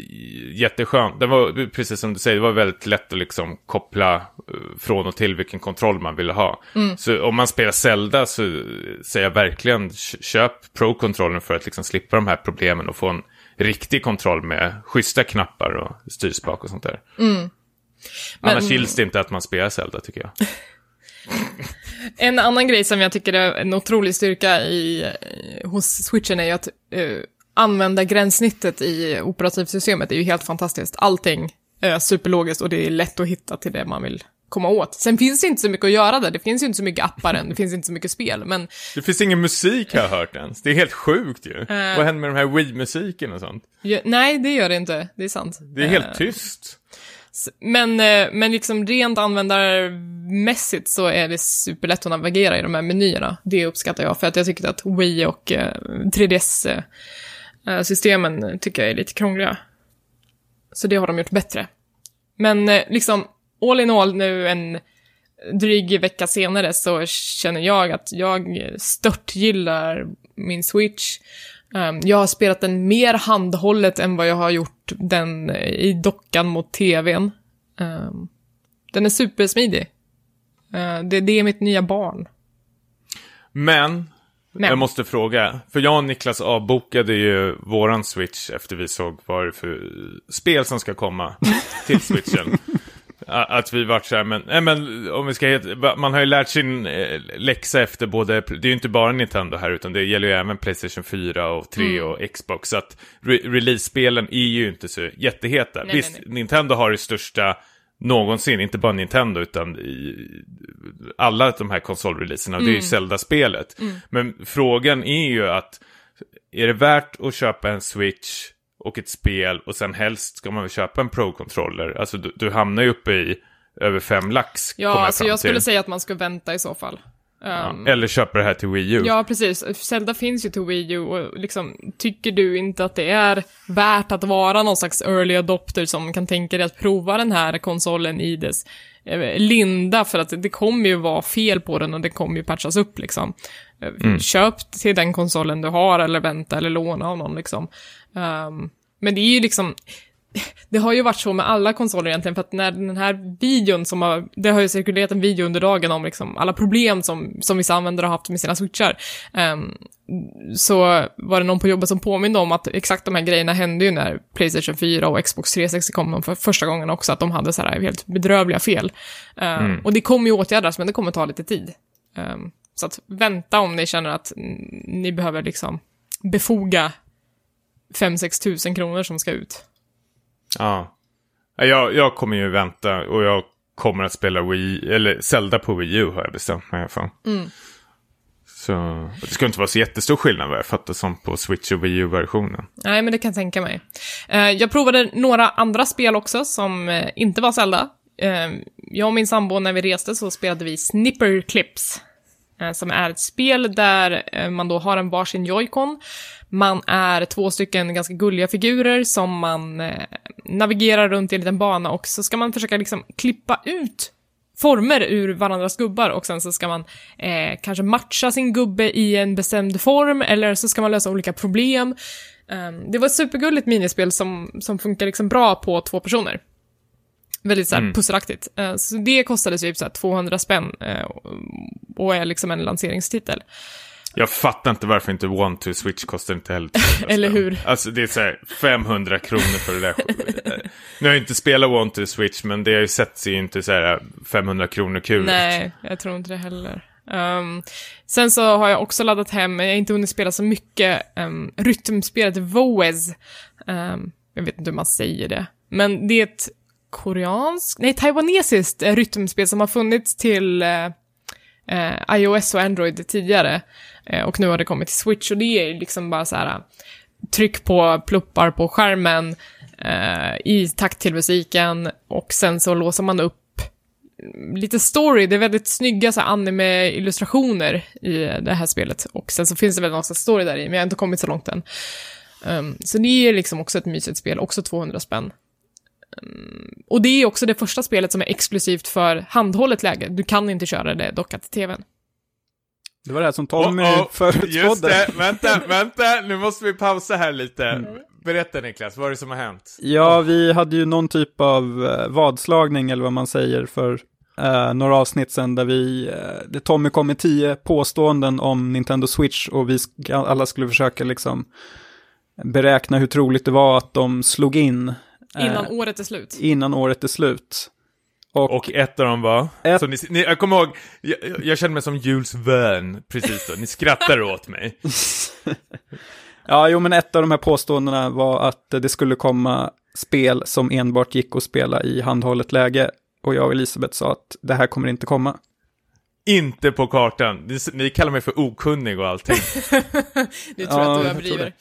jätteskön. Den var, precis som du säger, det var väldigt lätt att liksom koppla eh, från och till vilken kontroll man ville ha.
Mm.
Så om man spelar Zelda så säger jag verkligen kö- köp Pro-kontrollen för att liksom slippa de här problemen och få en riktig kontroll med schyssta knappar och styrspak och sånt där.
Men-
Annars gills det inte att man spelar Zelda tycker jag. *laughs*
En annan grej som jag tycker är en otrolig styrka i, hos switchen är ju att uh, använda gränssnittet i operativsystemet är ju helt fantastiskt. Allting är superlogiskt och det är lätt att hitta till det man vill komma åt. Sen finns det inte så mycket att göra där, det finns ju inte så mycket appar än, det finns inte så mycket spel, men...
Det finns ingen musik har jag hört ens. Det är helt sjukt ju.
Uh,
Vad händer med de här Wii-musiken och sånt?
Ja, nej, det gör det inte, det är sant.
Det är helt uh, tyst.
Men, eh, men liksom rent användarmässigt så är det superlätt att navigera i de här menyerna. Det uppskattar jag, för att jag tycker att Wii och eh, 3DS-systemen eh, tycker jag är lite krångliga. Så det har de gjort bättre. Men liksom, all in all nu en dryg vecka senare så känner jag att jag stört gillar min Switch. Um, jag har spelat den mer handhållet än vad jag har gjort den i dockan mot tvn. Um, den är supersmidig. Det, det är mitt nya barn.
Men, Men, jag måste fråga. För jag och Niklas avbokade ju våran Switch efter vi såg vad det för spel som ska komma till Switchen. *laughs* Att vi vart så här, men, nej, men om vi ska man har ju lärt sin eh, läxa efter både, det är ju inte bara Nintendo här utan det gäller ju även Playstation 4 och 3 mm. och Xbox. Så att re release-spelen är ju inte så jätteheta. Nej, Visst, nej, nej. Nintendo har det största någonsin, inte bara Nintendo utan i alla de här konsolreleaserna, mm. det är ju mm. Zelda-spelet. Mm. Men frågan är ju att, är det värt att köpa en Switch och ett spel och sen helst ska man väl köpa en Pro-controller. Alltså du, du hamnar ju uppe i över fem lax.
Ja, jag alltså jag skulle säga att man ska vänta i så fall.
Ja, um, eller köpa det här till Wii U.
Ja, precis. Zelda finns ju till Wii U och liksom, tycker du inte att det är värt att vara någon slags early adopter som kan tänka dig att prova den här konsolen i dess eh, linda, för att det kommer ju vara fel på den och det kommer ju patchas upp liksom. Mm. Köp till den konsolen du har eller vänta eller låna av någon liksom. Um, men det är ju liksom, det har ju varit så med alla konsoler egentligen, för att när den här videon som har, det har ju cirkulerat en video under dagen om liksom alla problem som, som vissa användare har haft med sina switchar. Um, så var det någon på jobbet som påminde om att exakt de här grejerna hände ju när Playstation 4 och Xbox 360 kom för första gången också, att de hade så här helt bedrövliga fel. Um, mm. Och det kommer ju åtgärdas, men det kommer ta lite tid. Um, så att vänta om ni känner att ni behöver liksom befoga 5-6 tusen kronor som ska ut.
Ja. Jag, jag kommer ju vänta och jag kommer att spela Wii, eller Zelda på Wii U har jag bestämt mig för. Mm. Så det ska inte vara så jättestor skillnad vad jag fattar som på Switch och Wii U-versionen.
Nej, men det kan jag tänka mig. Uh, jag provade några andra spel också som uh, inte var Zelda. Uh, jag och min sambo, när vi reste så spelade vi Snipper Clips. Eh, som är ett spel där eh, man då har en varsin joycon man är två stycken ganska gulliga figurer som man eh, navigerar runt i en liten bana och så ska man försöka liksom klippa ut former ur varandras gubbar och sen så ska man eh, kanske matcha sin gubbe i en bestämd form eller så ska man lösa olika problem. Um, det var ett supergulligt minispel som, som funkar liksom bra på två personer. Väldigt såhär mm. pusselaktigt. Uh, så det kostade typ såhär 200 spänn uh, och är liksom en lanseringstitel.
Jag fattar inte varför inte One to Switch kostar inte heller *laughs*
Eller hur?
Alltså det är så här 500 kronor för det där. *laughs* nu har jag inte spelat One to Switch men det jag ju sett ser ju inte så här 500 kronor kul
Nej, jag tror inte det heller. Um, sen så har jag också laddat hem, jag har inte hunnit spela så mycket, um, rytmspelet Voez. Um, jag vet inte hur man säger det. Men det är ett koreansk, nej taiwanesiskt rytmspel som har funnits till eh, eh, iOS och Android tidigare. Eh, och nu har det kommit till Switch och det är liksom bara så här tryck på pluppar på skärmen eh, i takt till musiken och sen så låser man upp lite story, det är väldigt snygga så anime-illustrationer i det här spelet. Och sen så finns det väl någon story där i, men jag har inte kommit så långt än. Um, så det är liksom också ett mysigt spel, också 200 spänn. Um, och det är också det första spelet som är exklusivt för handhållet läge. Du kan inte köra det dockat till tvn.
Det var det här som Tommy oh, oh, förutspådde. Just det,
vänta, vänta, nu måste vi pausa här lite. Mm. Berätta Niklas, vad är det som har hänt?
Ja, vi hade ju någon typ av eh, vadslagning eller vad man säger för eh, några avsnitt sedan där vi, eh, Tommy kom med tio påståenden om Nintendo Switch och vi alla skulle försöka liksom beräkna hur troligt det var att de slog in.
Eh, innan året är slut.
Innan året är slut. Och,
Och ett av dem var?
Ett-
Så ni, ni, jag kommer ihåg, jag, jag kände mig som Jules Verne precis då. Ni skrattar *laughs* åt mig.
ja, jo men ett av de här påståendena var att det skulle komma spel som enbart gick att spela i handhållet läge. Och jag och Elisabeth sa att det här kommer inte komma.
Inte på kartan. Ni, ni kallar mig för okunnig och allting. *laughs*
Det tror
Ja,
att du överdriver.
det.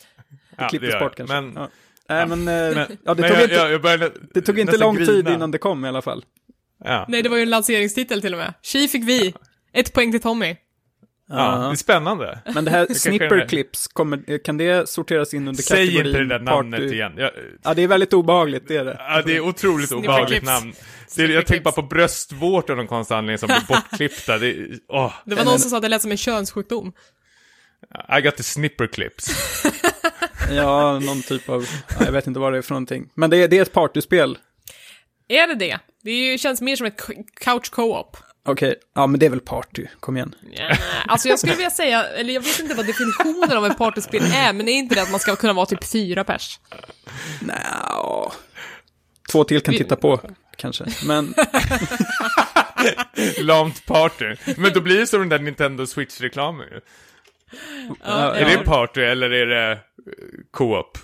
Ja,
Klipptes
det gör
bort kanske.
Men,
ja. Nej, men,
men,
ja, det
men
tog
jag,
inte,
jag, jag började
det tog inte
nästan
lång tid
grina.
innan det kom i alla fall.
Ja.
Nej, det var ju en lanseringstitel till och med. Tji fick vi. Ett poäng till Tommy.
ja, det är spännande.
Men det här snipperclips, kommer, kan det sorteras in under
Säg
kategorin
inte det där namnet
party-
igen. Jag,
Ja, det är väldigt obehagligt, det är det.
ja, det är otroligt
Snipperclips.
obehagligt namn. Det är, jag tänker bara på bröstvårtor av någon konstig anledning som blir *laughs* bortklippta. Det åh,
Det var någon som sa att det lät som en könssjukdom.
I got the snipper clips. *laughs*
Ja, någon typ av, ja, jag vet inte vad det är för någonting. Men det är, det är ett partyspel.
Är det det? Det ju, känns mer som ett couch co-op.
Okej, ja men det är väl party, kom igen.
Ja, Alltså jag skulle vilja säga, eller jag vet inte vad definitionen av ett partyspel är, men är inte det att man ska kunna vara typ fyra pers?
Nja, två till kan
Vi-
titta på, kanske. Men, *laughs*
Lamt party. Men då blir det som den där Nintendo Switch-reklamen ju.
ja,
Är
ja.
det party eller är det co-op?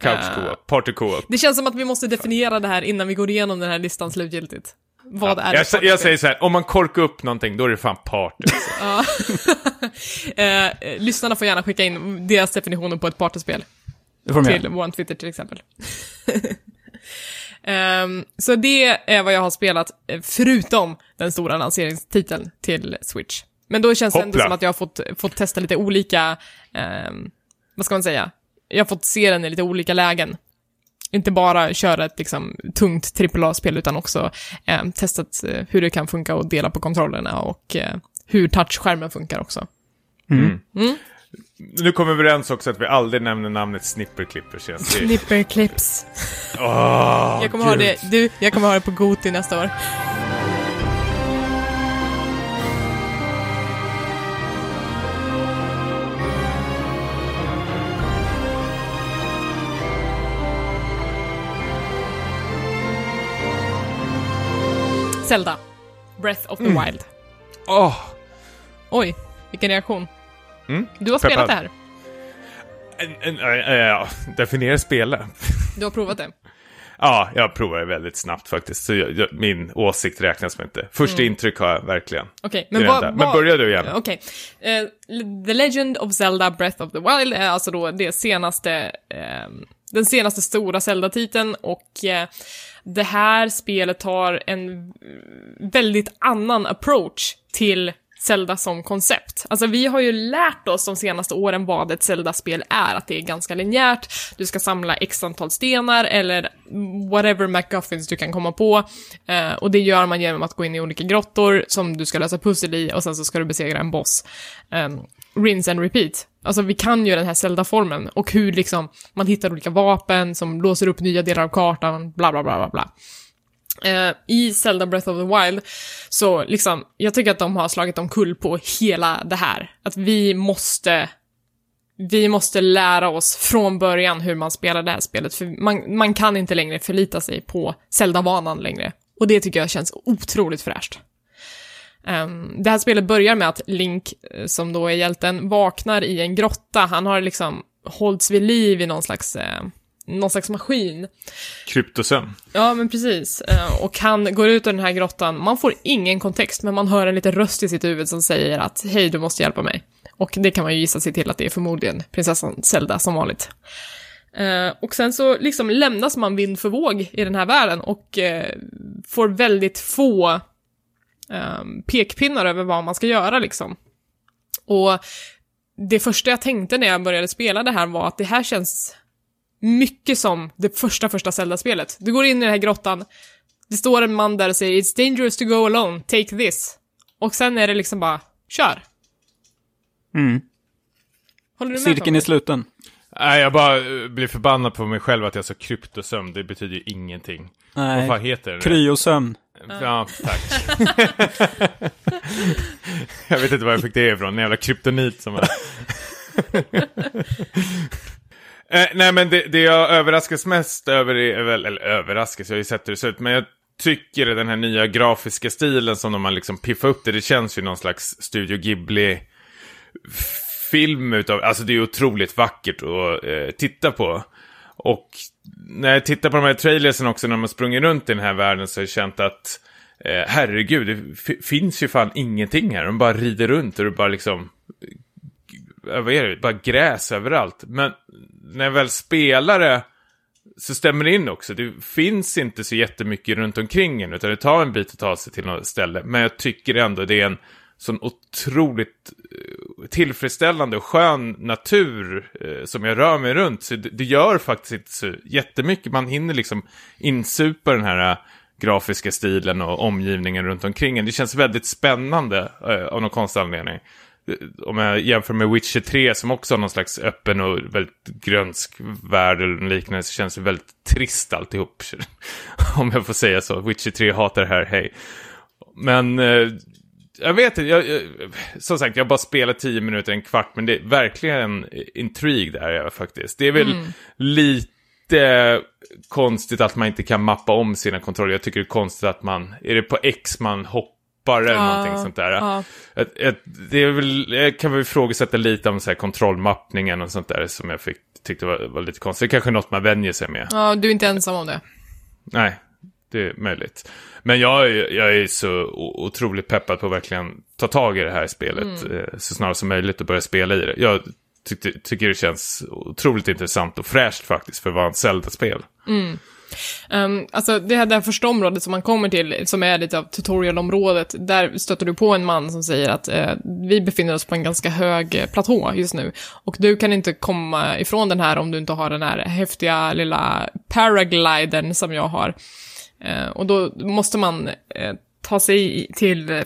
Couch
Ja.
co-op, party co-op.
Det känns som att vi måste definiera det här innan vi går igenom den här listan slutgiltigt. Vad är
Jag, jag säger så här, om man korkar upp någonting, då är det fan party. *laughs*
Eh, *laughs* eh, lyssnarna får gärna skicka in deras definitioner på ett partyspel. till vår Twitter till exempel. *laughs* Ehm, så det är vad jag har spelat, eh, förutom den stora lanseringstiteln till Switch. Men då känns det ändå som att jag har fått, fått testa lite olika, ehm, vad ska man säga? Jag har fått se den i lite olika lägen. Inte bara köra ett liksom, tungt AAA-spel utan också ehm, testat eh, hur det kan funka att dela på kontrollerna och eh, hur touchskärmen funkar också.
Nu kommer vi överens också att vi aldrig nämner namnet Snipperclippers är-
Snipperclips.
Åh,
Jag kommer ha
gud.
det, du, jag kommer ha det på Goti nästa år. Zelda. Breath of the
Mm.
Wild.
Åh,
Oj, vilken reaktion.
Mm,
Du har spelat
peppad.
det här.
en, ja, definiera spela.
Du har provat det.
Ja, jag provar det väldigt snabbt faktiskt, så jag, jag, min åsikt räknas med inte. Första intryck har jag verkligen.
Okej,
är
men vad...
enda. Men börja du gärna.
Okej. Eh, The Legend of Zelda Breath of the Wild är alltså då det senaste, ehm, den senaste stora Zelda-titeln och eh, det här spelet har en väldigt annan approach till Zelda som koncept. Alltså vi har ju lärt oss de senaste åren vad ett Zelda-spel är, att det är ganska linjärt, du ska samla x antal stenar eller whatever MacGuffins du kan komma på. Eh, och det gör man genom att gå in i olika grottor som du ska lösa pussel i och sen så ska du besegra en boss. Um, rinse and repeat. Alltså vi kan ju den här Zelda-formen och hur liksom man hittar olika vapen som låser upp nya delar av kartan, bla bla bla bla bla. Eh, I Zelda Breath of the Wild, så liksom, jag tycker att de har slagit omkull på hela det här. Att vi måste, vi måste lära oss från början hur man spelar det här spelet, för man, man kan inte längre förlita sig på Zelda-vanan längre. Och det tycker jag känns otroligt fräscht. Ehm, det här spelet börjar med att Link, eh, som då är hjälten, vaknar i en grotta. Han har liksom hållits vid liv i någon slags, eh, någon slags maskin.
Kryptosömn.
Ja, men precis. Eh, Och han går ut ur den här grottan. Man får ingen kontext, men man hör en liten röst i sitt huvud som säger att hej, du måste hjälpa mig. Och det kan man ju gissa sig till att det är förmodligen prinsessan Zelda som vanligt. Eh, och sen så liksom lämnas man vind för våg i den här världen och eh, får väldigt få eh, pekpinnar över vad man ska göra liksom. Och det första jag tänkte när jag började spela det här var att det här känns mycket som det första, första Zelda-spelet. Du går in i den här grottan, det står en man där och säger “It's dangerous to go alone, take this”. Och sen är det liksom bara, kör.
Mm.
Håller du med
Cirkeln
Tommy?
är sluten.
Nej, jag bara eh, blir förbannad på mig själv att jag sa kryptosömn. Det betyder ju ingenting. Vad
Nej.
fan heter det?
Kryosömn.
Ja, tack. *laughs* jag vet inte var jag fick det ifrån, en jävla kryptonit som är... *laughs* eh, nej men det, det jag överraskas mest över är väl, eller överraskas, jag har ju sett hur det ser ut, men jag tycker den här nya grafiska stilen som de har liksom piffat upp det, det känns ju någon slags Studio Ghibli film utav, alltså det är otroligt vackert att eh, titta på. Och när jag tittar på de här trailersen också när man sprungit runt i den här världen så har jag känt att eh, herregud, det finns ju fan ingenting här. De bara rider runt och det bara liksom, eh, vad är det, bara gräs överallt. Men när jag väl spelar det så stämmer det in också. Det finns inte så jättemycket runt omkring en, utan det tar en bit att ta sig till något ställe. Men jag tycker ändå det är en sån otroligt eh, tillfredsställande och skön natur eh, som jag rör mig runt. Så det, det, gör faktiskt inte så jättemycket. Man hinner liksom insupa den här eh, grafiska stilen och omgivningen runt omkring en. Det känns väldigt spännande eh, av någon konstig anledning. Eh, om jag jämför med Witcher 3 som också har någon slags öppen och väldigt grönsk värld eller liknande så känns det väldigt trist alltihop. *laughs* Om jag får säga så. Witcher 3 hatar det här, hej. Men eh, jag vet inte, jag, jag, som sagt, jag bara spelat tio minuter, en kvart, men det är verkligen en intrig där jag faktiskt. Det är väl mm. lite konstigt att man inte kan mappa om sina kontroller. Jag tycker det är konstigt att man, är det på X man hoppar eller ja, någonting sånt där. Ja. Ett, ett, det är väl, jag kan väl ifrågasätta lite om så här kontrollmappningen och sånt där som jag fick, tyckte var, var lite konstigt. Det är kanske något man vänjer sig med.
Ja, du är inte ensam om det.
Nej, det är möjligt. Men jag, är, jag är så otroligt peppad på att verkligen ta tag i det här spelet mm. Eh, så snart som möjligt och börja spela i det. Jag tyckte, tycker det känns otroligt intressant och fräscht faktiskt för att vara ett Zelda-spel.
Mm. Um, alltså det här, det här första området som man kommer till, som är lite av tutorialområdet, där stöter du på en man som säger att uh, vi befinner oss på en ganska hög uh, platå just nu. Och du kan inte komma ifrån den här om du inte har den här häftiga lilla paragliden som jag har. Uh, och då måste man ta sig till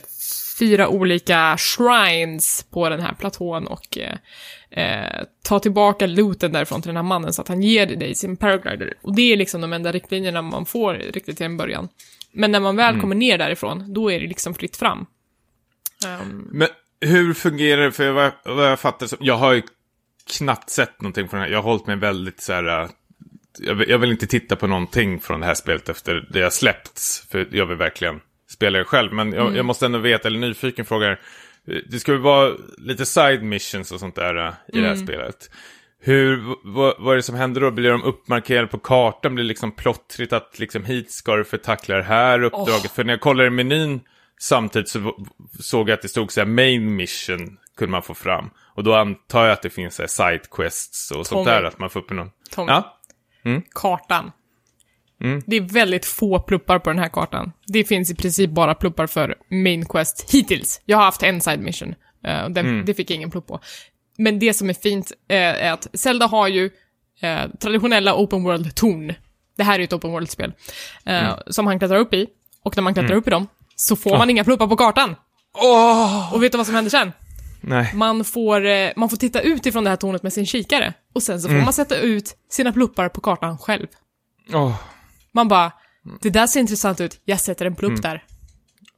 fyra olika shrines på den här platån och eh, ta tillbaka looten därifrån till den här mannen så att han ger dig sin paraglider. Och det är liksom de enda riktlinjerna man får riktigt till en början. Men när man väl mm. kommer ner därifrån, då är det liksom fritt fram.
Um... Men hur fungerar det? För vad, vad jag fattar jag har ju knappt sett någonting från den här. Jag har hållit mig väldigt så här... Jag vill, jag vill, inte titta på någonting från det här spelet efter det har släppts. För jag vill verkligen spela det själv. Men jag, mm. jag måste ändå veta, eller nyfiken frågar det ska väl vara lite side missions och sånt där uh, i mm. det här mm. spelet. Hur, vad, vad är det som händer då? Blir de uppmarkerade på kartan? Blir det liksom plottrigt att liksom hit ska du för tackla det här uppdraget? Oh. För när jag kollade i menyn samtidigt så såg jag att det stod så här main mission kunde man få fram. Och då antar jag att det finns så här side quests och Tommy. sånt där, att man får upp någon...
Tommy. Ja? Mm? Kartan. Mm. Det är väldigt få pluppar på den här kartan. Det finns i princip bara pluppar för Main Quest hittills. Jag har haft en side mission, uh, och den, mm. det fick jag ingen plupp på. Men det som är fint uh, är att Zelda har ju uh, traditionella open world-torn. Det här är ju ett open world-spel. Mm. Som han klättrar upp i. Och när man klättrar mm. upp i dem, så får man oh. inga pluppar på kartan.
Oh.
Och vet du vad som händer sen?
Nej.
Man får, man får titta ut ifrån det här tornet med sin kikare. Och sen så får mm. man sätta ut sina pluppar på kartan själv.
Oh.
Man bara, det där ser intressant ut, jag sätter en plupp mm. där.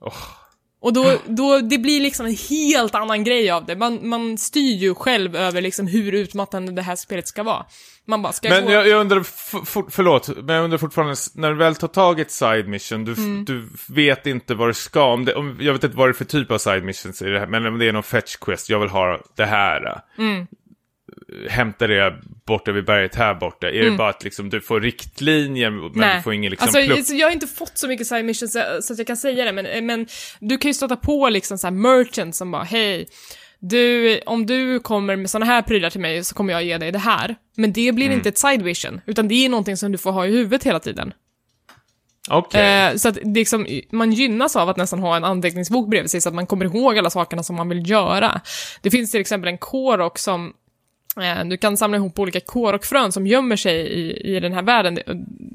Oh. Och då, då, det blir liksom en helt annan grej av det. Man, man styr ju själv över liksom hur utmattande det här spelet ska vara. Man bara, ska
Men
gå...
jag, jag undrar, för, förlåt, men jag undrar fortfarande, när du väl tar tag i ett side mission, du, mm. du vet inte vad du ska, om det, om, jag vet inte vad det är för typ av side missions i det här, men om det är någon fetch quest, jag vill ha det här.
Mm
hämtar det borta vid berget här borta? Är mm. det bara att liksom, du får riktlinjer men Nej. du får ingen liksom
alltså, plupp? Jag har inte fått så mycket side missions så att jag kan säga det, men, men du kan ju stöta på liksom så här merchants som bara hej, du, om du kommer med såna här prylar till mig så kommer jag ge dig det här. Men det blir mm. inte ett side vision, utan det är någonting som du får ha i huvudet hela tiden.
Okay.
Eh, så att liksom, man gynnas av att nästan ha en anteckningsbok bredvid sig så att man kommer ihåg alla sakerna som man vill göra. Det finns till exempel en Korok som Eh, du kan samla ihop olika kår och frön som gömmer sig i, i den här världen.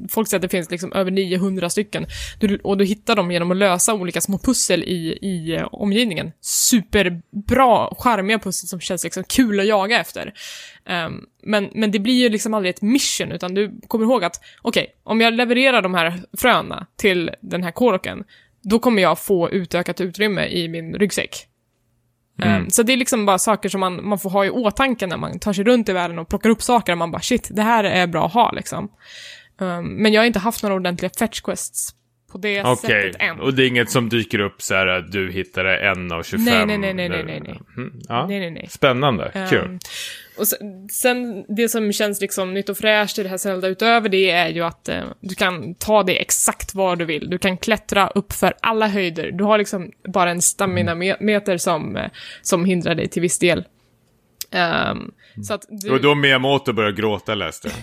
Folk säger att det finns liksom över 900 stycken. Du, och du hittar dem genom att lösa olika små pussel i, i eh, omgivningen. Superbra, charmiga pussel som känns liksom kul att jaga efter. Um, men, men det blir ju liksom aldrig ett mission, utan du kommer ihåg att okej, okay, om jag levererar de här fröna till den här kåroken, då kommer jag få utökat utrymme i min ryggsäck. Mm. Um, så det är liksom bara saker som man, man får ha i åtanke när man tar sig runt i världen och plockar upp saker och man bara shit, det här är bra att ha liksom. Um, men jag har inte haft några ordentliga fetch quests på det
Okej,
sättet än.
och det är inget som dyker upp så här att du hittade en av 25?
Nej, nej, nej, nej, nej, nej, nej.
Mm, ja.
Nej, nej, nej.
Spännande,
Ehm,
kul.
Och sen, sen, det som känns liksom nytt och fräscht i det här Zelda utöver det är ju att eh, du kan ta det exakt var du vill. Du kan klättra upp för alla höjder. Du har liksom bara en stamina-meter som, eh, som hindrar dig till viss del. Ehm, så att du...
Och då Miyamoto började gråta läste jag.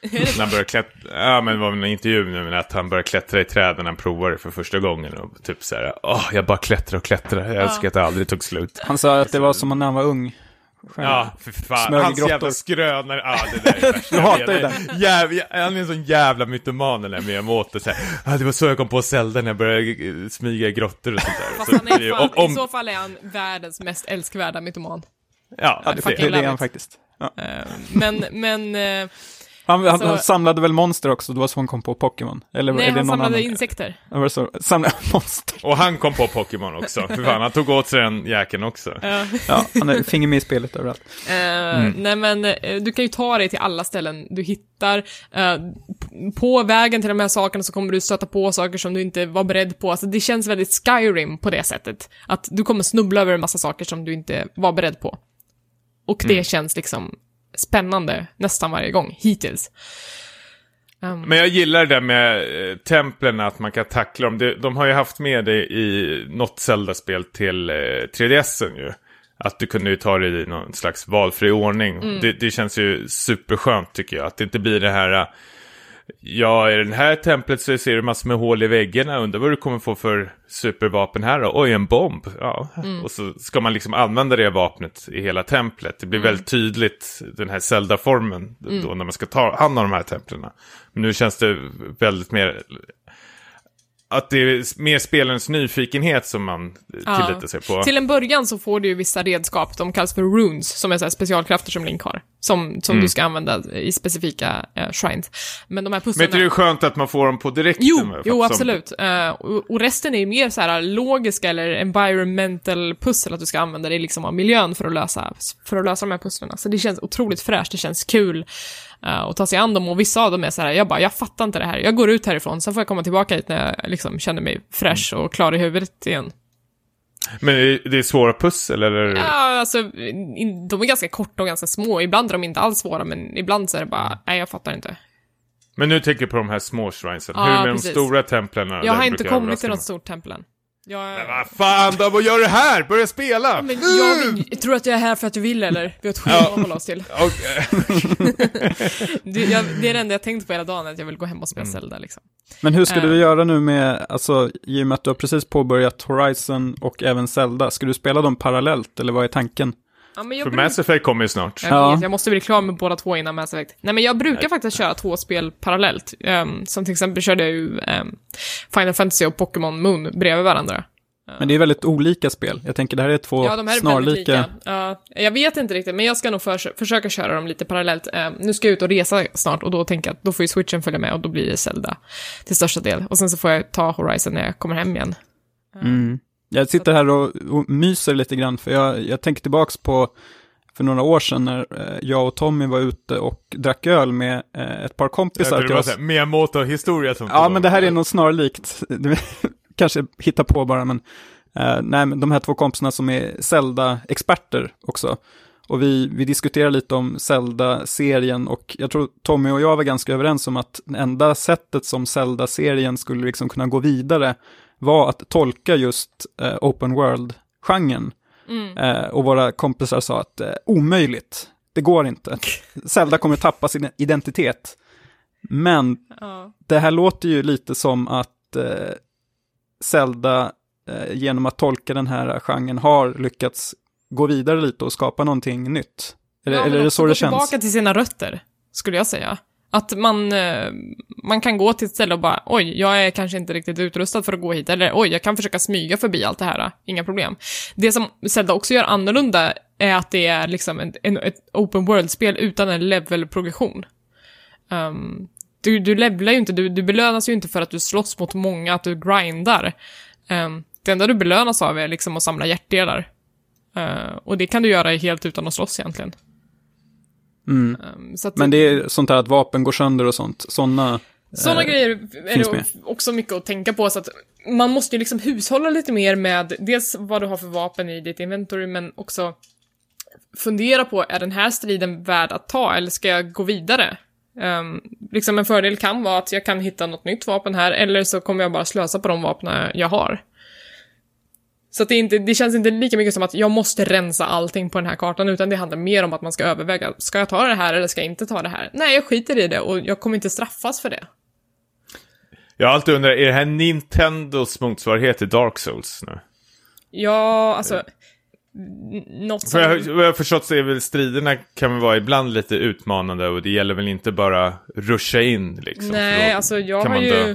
*laughs* när han började klättra, ja men det var en intervju nu, men att han började klättra i träden när han provade det för första gången. Och typ så här, åh, jag bara klättrar och klättrar. Jag älskar att det aldrig tog slut.
Han sa att det var som när han var ung.
Ja, för fan. Hans jävla skrönare. Ja, det där är *laughs* värsta.
Du hatar ju
Jag Jävla, han är en sån jävla mytoman den där Miyamoto. Så här, ah, det var så jag kom på Zelda när jag började eh, smyga i grottor och sånt där.
Fast
Så
han är fall,
om,
I så fall är han världens mest älskvärda mytoman.
ja,
Ja,
det,
det, är han faktiskt. Ja.
Ehm, men, men...
Han, han,
Så-
han samlade väl monster också, det var så han kom på Pokémon? Eller
nej,
är det
han
någon
samlade
annan?
insekter.
Ja, var så? Samlade *laughs* monster.
och han kom på Pokémon också. För fan, han tog åt sig den jäkeln också.
Eh,
Ja, han är finger med i spelet överallt.
Eh, Nej men eh, du kan ju ta dig till alla ställen du hittar. P- på vägen till de här sakerna så kommer du stöta på saker som du inte var beredd på. Alltså det känns väldigt Skyrim på det sättet. Att du kommer snubbla över en massa saker som du inte var beredd på. Och det känns liksom spännande nästan varje gång, hittills. Um,
Men jag gillar det där med eh, templen, att man kan tackla dem. De, de har ju haft med det i något Zelda-spel till eh, 3DSen ju. Att du kunde ju ta det i någon slags valfri ordning. Det, det känns ju superskönt tycker jag. Att det inte blir det här... Ja, i det här templet så ser du massor med hål i väggarna. Undrar vad du kommer få för supervapen här då? Oj, en bomb. Ja, och så ska man liksom använda det vapnet i hela templet. Det blir väldigt tydligt, den här Zelda-formen, då när man ska ta hand om de här templen. Men nu känns det väldigt mer... Att det är mer spelarens nyfikenhet som man
Ja.
tilllitar sig på.
Till en början så får du ju vissa redskap, de kallas för runes, som är så specialkrafter som Link har. Som, som du ska använda i specifika eh, shrines. Men de här
Men
pusslarna...
inte det är skönt att man får dem på direkten?
Jo, jo
att som-
absolut. Eh, och, och resten är ju mer så här logiska eller environmental pussel, att du ska använda dig liksom av miljön för att lösa, för att lösa de här pusslerna. Så det känns otroligt fräscht, det känns kul uh, att ta sig an dem och vissa av dem är så här, jag bara, jag fattar inte det här, jag går ut härifrån, sen får jag komma tillbaka hit när jag liksom känner mig fresh och klar i huvudet igen.
Men är det är svåra pussel eller?
Ja, alltså, de är ganska korta och ganska små, ibland är de inte alls svåra, men ibland så är det bara, nej jag fattar inte.
Men nu tänker jag på de här små shrinesen.
Ja,
Hur med
precis.
de stora templen?
Jag har inte kommit till något stort tempel än. Jag,
Men vad fan då, vad gör du här? Börja spela!
Men jag, jag tror att jag är här för att du vill, eller? Vi har ett schema att hålla oss till. *laughs* *laughs* Det, jag, det är det enda jag tänkt på hela dagen, att jag vill gå hem och spela Zelda liksom.
Men hur ska
Eh.
du göra nu med, alltså i och med att du har precis påbörjat Horizon och även Zelda, ska du spela dem parallellt eller vad är tanken?
Ja, men jag,
för
bruk,
Mass Effect kommer ju snart.
jag,
Ja.
vet, jag måste bli klar med båda två innan Mass Effect. Nej men jag brukar faktiskt köra två spel parallellt. Ehm, som till exempel körde jag ju ehm, Final Fantasy och Pokémon Moon bredvid varandra.
Men det är väldigt olika spel. Jag tänker det här är två
Ja, de här är
snarlika.
väldigt lika. Ja, jag vet inte riktigt, men jag ska nog förs- försöka köra dem lite parallellt. Ehm, nu ska jag ut och resa snart och då tänker jag att då får ju switchen följa med och då blir det Zelda till största del. Och sen så får jag ta Horizon när jag kommer hem igen.
Mm. Jag sitter här och, och myser lite grann, för jag, jag tänker tillbaks på för några år sedan när eh, jag och Tommy var ute och drack öl med eh, ett par kompisar
det
till oss.
Miyamoto-historia som
Ja, men det här är nog snarlikt. *laughs* Kanske hitta på bara, men eh, nej, men de här två kompisarna som är Zelda-experter också. Och vi, vi diskuterar lite om Zelda-serien och jag tror Tommy och jag var ganska överens om att det enda sättet som Zelda-serien skulle liksom kunna gå vidare var att tolka just eh, open world-genren. Eh, och våra kompisar sa att eh, omöjligt, det går inte. *laughs* Zelda kommer tappa sin identitet. Men
Ja.
det här låter ju lite som att eh, Zelda eh, genom att tolka den här genren har lyckats gå vidare lite och skapa någonting nytt. Eller,
Ja,
eller är det så det känns?
tillbaka till sina rötter, skulle jag säga. Att man, eh, man kan gå till ett ställe och bara, oj, jag är kanske inte riktigt utrustad för att gå hit, eller oj, jag kan försöka smyga förbi allt det här, eh, inga problem. Det som Zelda också gör annorlunda är att det är liksom en, en, ett open world-spel utan en level-progression. Um, du, du levlar ju inte, du, du belönas ju inte för att du slåss mot många, att du grindar. Um, det enda du belönas av är liksom att samla hjärtdelar. Uh, och det kan du göra helt utan att slåss egentligen.
Mm.
Um, så
Men det är sånt här att vapen går sönder och sånt, sådana
Sådana
Eh,
grejer är det
med.
också mycket att tänka på, så att man måste ju liksom hushålla lite mer med dels vad du har för vapen i ditt inventory, men också fundera på, är den här striden värd att ta, eller ska jag gå vidare? Um, liksom en fördel kan vara att jag kan hitta något nytt vapen här, eller så kommer jag bara slösa på de vapnen jag har. Så det, inte, det känns inte lika mycket som att jag måste rensa allting på den här kartan, utan det handlar mer om att man ska överväga, ska jag ta det här eller ska jag inte ta det här? Nej, jag skiter i det och jag kommer inte straffas för det.
Jag har alltid undrat, är det här Nintendos motsvarighet till Dark Souls nu?
Ja, alltså... Något som...
För jag, vad jag har förstått så är väl striderna kan väl vara ibland lite utmanande och det gäller väl inte bara ruscha in liksom.
Nej, alltså jag har ju...
dö.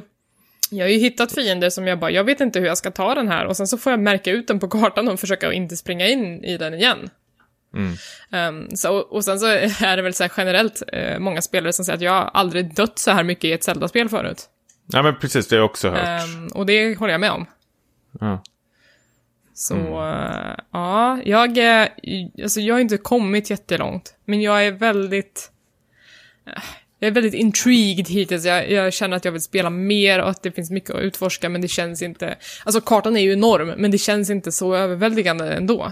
Jag har ju hittat fiender som jag bara, jag vet inte hur jag ska ta den här och sen så får jag märka ut den på kartan och försöka inte springa in i den igen.
Mm.
Ehm, så, och sen så är det väl så här generellt eh, många spelare som säger att jag har aldrig dött så här mycket i ett Zelda-spel förut.
Nej men precis, det har jag också hört.
Ehm, och det håller jag med om.
Ja.
Så, eh, ja, jag, är- alltså jag har inte kommit jättelångt, men jag är väldigt, eh, jag är väldigt intrigued hittills. Jag, jag känner att jag vill spela mer och att det finns mycket att utforska, men det känns inte, alltså kartan är ju enorm, men det känns inte så överväldigande ändå.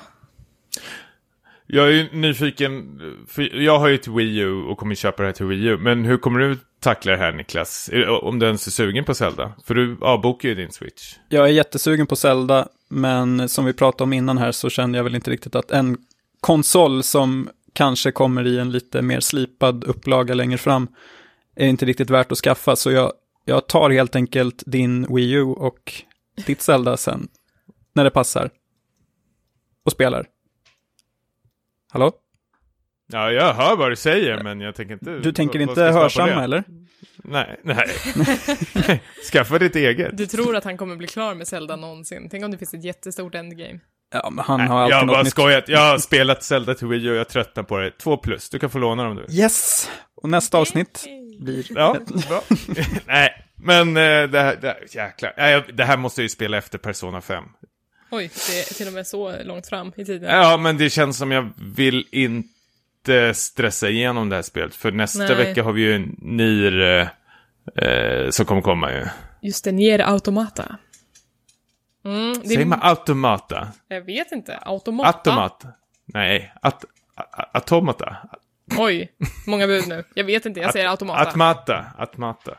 Jag är ju nyfiken, för jag har ju ett Wii U och kommer köpa det här till Wii U. Men hur kommer du tackla det här Niklas? Om du ens är sugen på Zelda? För du avbokar ju din Switch.
Jag är jättesugen på Zelda, men som vi pratade om innan här så känner jag väl inte riktigt att en konsol som kanske kommer i en lite mer slipad upplaga längre fram är inte riktigt värt att skaffa. Så jag, jag tar helt enkelt din Wii U och ditt Zelda sen, när det passar. Och spelar. Hallå?
Ja, jag hör vad du säger, men jag tänker inte...
Du tänker inte hörsamma eller?
Nej, nej. *laughs* Skaffa ditt eget.
Du tror att han kommer bli klar med Zelda någonsin? Tänk om det finns ett jättestort endgame.
Ja, men han
Nej,
har
jag
alltid
har bara
nytt.
skojat. Jag har *laughs* spelat Zelda till Wii U och jag tröttnar på det. Två plus. Du kan få låna dem du.
Yes! Och nästa avsnitt blir...
Ja, bra. *laughs* Nej, men eh, det här, det här, jäklar. Jag- det här måste jag ju spela efter Persona 5.
Oj, det är till och med så långt fram i tiden.
Ja, men det känns som jag vill inte stressa igenom det här spelet. För nästa
Nej.
vecka har vi ju en Nier eh, eh, som kommer komma ju.
Just det, Nier Automata. Mm, det
Säger man automata?
Jag vet inte. Automata?
Automata? Nej, at, automata.
Oj, många bud nu. Jag vet inte, jag säger automata.
Atmata, atmata.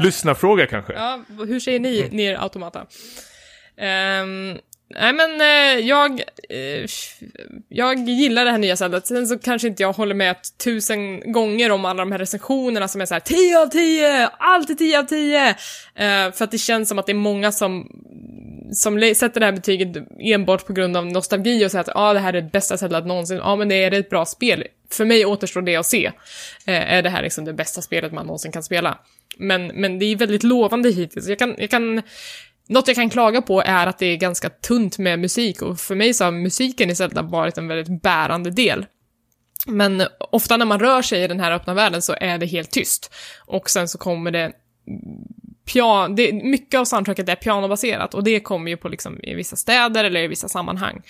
Lyssnarfråga kanske?
Ja, hur säger ni Nier Automata? Ehm, nej men eh, jag, eh, jag gillar det här nya Zelda. Sen så kanske inte jag håller med tusen gånger om alla de här recensionerna som är så här 10 av 10, alltid 10 av 10. Eh, för att det känns som att det är många som som sätter det här betyget enbart på grund av nostalgi och säger att ah, det här är det bästa Zelda någonsin. Ja, men det är ett bra spel. För mig återstår det att se. Eh, är det här liksom det bästa spelet man någonsin kan spela? Men, men det är väldigt lovande hittills. Jag kan, jag kan, något jag kan klaga på är att det är ganska tunt med musik och för mig så har musiken i Zelda varit en väldigt bärande del. Men ofta när man rör sig i den här öppna världen så är det helt tyst. Och sen så kommer det pian det, mycket av soundtracket är pianobaserat och det kommer ju på liksom i vissa städer eller i vissa sammanhang.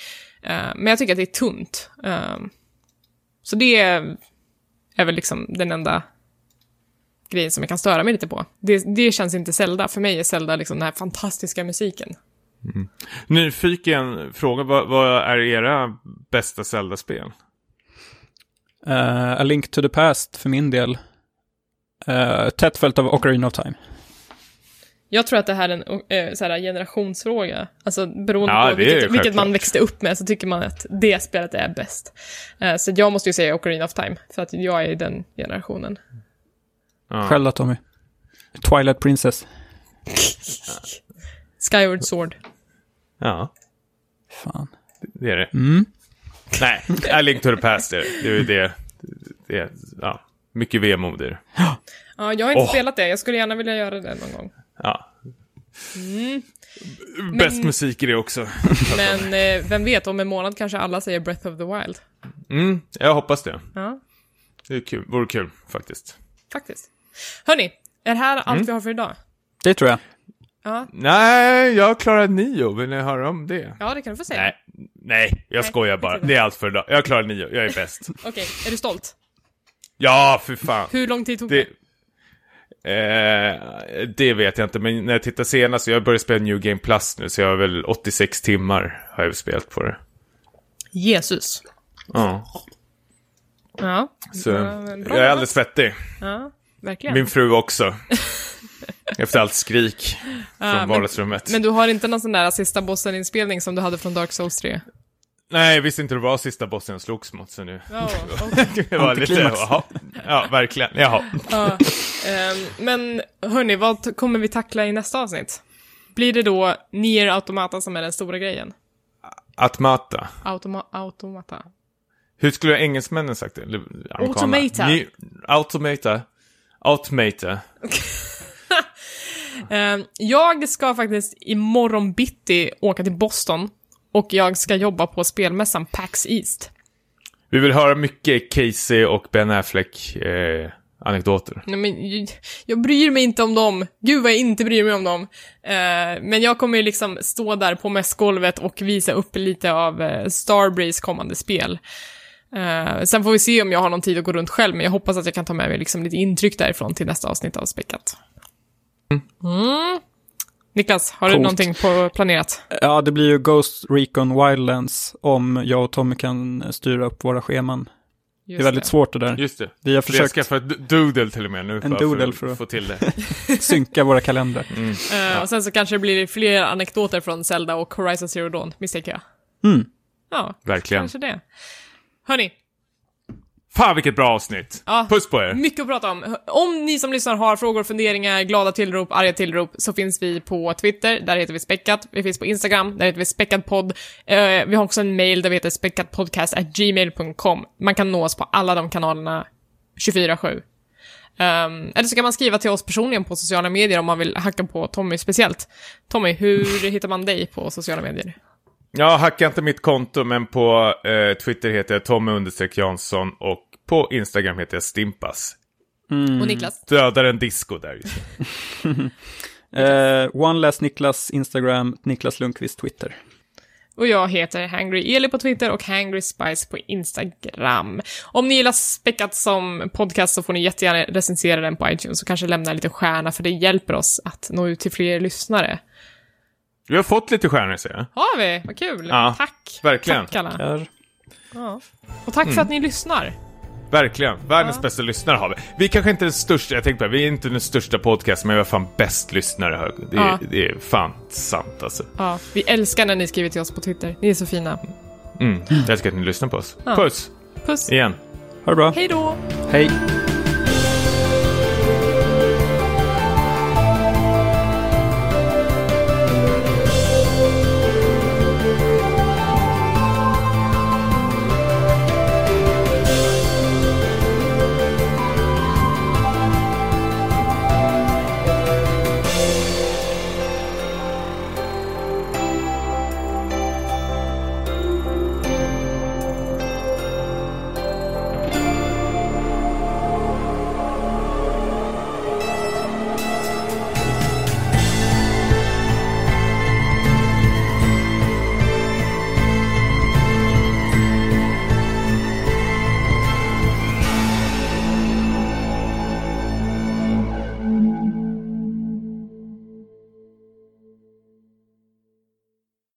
Eh, men jag tycker att det är tunt. Eh, så det är, är väl liksom den enda grejen som jag kan störa mig lite på. Det, det känns inte Zelda. För mig är Zelda liksom den här fantastiska musiken.
Nyfiken fråga, vad, vad är era bästa Zelda-spel?
Uh, A Link to the Past för min del. Uh, tätt följt av Ocarina of Time.
Jag tror att det här är en eh, så här, generationsfråga. Alltså beroende
Ja,
på vilket, vilket man växte upp med så tycker man att det spelet är bäst. Eh, så jag måste ju säga Ocarina of Time, för att jag är i den generationen.
Ja.
Själv då Tommy? Twilight Princess. *laughs*
Skyward Sword.
Ja,
Fan.
det är det.
Mm.
Nej, A Link to the Past är det. Det är ju det. det är, ja, mycket vemod i det. *gasps*
Ja, jag har inte
Åh.
spelat det. Jag skulle gärna vilja göra det någon gång.
Ja.
Mm.
Bäst musik i det också. *laughs*
Men eh, vem vet, om en månad kanske alla säger Breath of the Wild.
Mm, jag hoppas det.
Ja,
Det är kul. vore kul faktiskt.
faktiskt. Hörni, är det här allt
Mm.
vi har för idag?
Det tror jag.
Ja,
Nej, jag klarar nio. Vill ni höra om det?
ja det kan du få säga.
Nej, nej, jag
Nej,
skojar bara. Det är allt för idag. Jag klarar nio. Jag är bäst. *laughs*
Okej, är du stolt?
Ja, för fan.
Hur lång tid tog det?
Det... Eh, det vet jag inte, men när jag tittar senast, jag börjat spela New Game Plus nu, så jag har väl 86 timmar har jag spelat på det.
Jesus.
Ja,
Ja,
så
bra
jag är alldeles svettig.
ja verkligen.
Min fru också. *laughs* Efter allt skrik från
men-
vardagsrummet.
Men du har inte någon sån där sista bossen-inspelning som du hade från Dark Souls 3?
Nej, jag visste inte det var sista bossen jag slogs mot, så nu...
Ja, *laughs*
det var lite, jaha. Ja, verkligen. Jaha.
Ja, ehm, men hörni, vad kommer vi tackla i nästa avsnitt? Blir det då Nier Automata som är den stora grejen?
Atmata.
Automa automata.
Hur skulle engelsmännen sagt det? Eller?
Automata.
Ny- Automata. Automata. *laughs*
Ehm, jag ska faktiskt imorgon bitti åka till Boston och jag ska jobba på spelmässan PAX East.
Vi vill höra mycket Casey och Ben Affleck eh, anekdoter.
Nej, men, jag, jag bryr mig inte om dem. Gud vad jag inte bryr mig om dem. Eh, men jag kommer ju liksom stå där på mässgolvet och visa upp lite av uh, Starbreeze kommande spel. Eh, sen får vi se om jag har någon tid att gå runt själv, men jag hoppas att jag kan ta med mig liksom lite intryck därifrån till nästa avsnitt av Späckat. Mm. Niklas, har du
Coolt.
någonting på planerat?
Ja, det blir ju Ghost Recon Wildlands om jag och Tommy kan styra upp våra scheman. Det är väldigt svårt det där.
Just det.
Vi har
Vi har
försökt
skaffat ett doodle till och med nu.
En doodle
för,
för
att få till det. *laughs*
synka våra kalendrar.
Eh, Och sen så kanske det blir fler anekdoter från Zelda och Horizon Zero Dawn, misstänker jag.
Mm.
Ja,
Verkligen.
kanske det. Hörni,
Fan vilket bra avsnitt.
Ja.
Puss på er.
Mycket att prata om. Om ni som lyssnar har frågor, funderingar, glada tillrop, arga tillrop, så finns vi på Twitter, där heter vi Späckat. Vi finns på Instagram, där heter vi Späckadpodd. Eh, vi har också en mail där vi heter späckatpodcast.gmail.com. Man kan nå oss på alla de kanalerna 24-7. Um, eller så kan man skriva till oss personligen på sociala medier om man vill hacka på Tommy speciellt. Tommy, hur hittar man dig på sociala medier?
Jag hackar inte mitt konto, men på eh, Twitter heter jag Tommy understreck Jansson och på Instagram heter jag Stimpas.
Och Niklas?
Dödar en disco där just. *laughs*
Eh, One Last Niklas Instagram, Niklas Lundqvist Twitter.
Och jag heter Hangry Eli på Twitter och Hangry Spice på Instagram. Om ni gillar Späckat som podcast så får ni jättegärna recensera den på iTunes och kanske lämna en liten stjärna för det hjälper oss att nå ut till fler lyssnare.
Vi har fått lite stjärnor ser jag.
Har vi? Vad kul!
Ja,
tack!
verkligen.
Tack alla. Ja. Och tack för att ni lyssnar.
Verkligen. Världens
Ja.
bästa lyssnare har vi. Vi kanske inte är den största, jag tänkte på det, vi är inte den största podcasten, men vi har fan bäst lyssnare. Det, är,
Ja.
det är fan sant alltså.
Ja, vi älskar när ni skriver till oss på Twitter. Ni är så fina.
Mm. Jag älskar att ni lyssnar på oss.
Ja.
Puss!
Puss!
Igen.
Ha det bra.
Hej då!
Hej.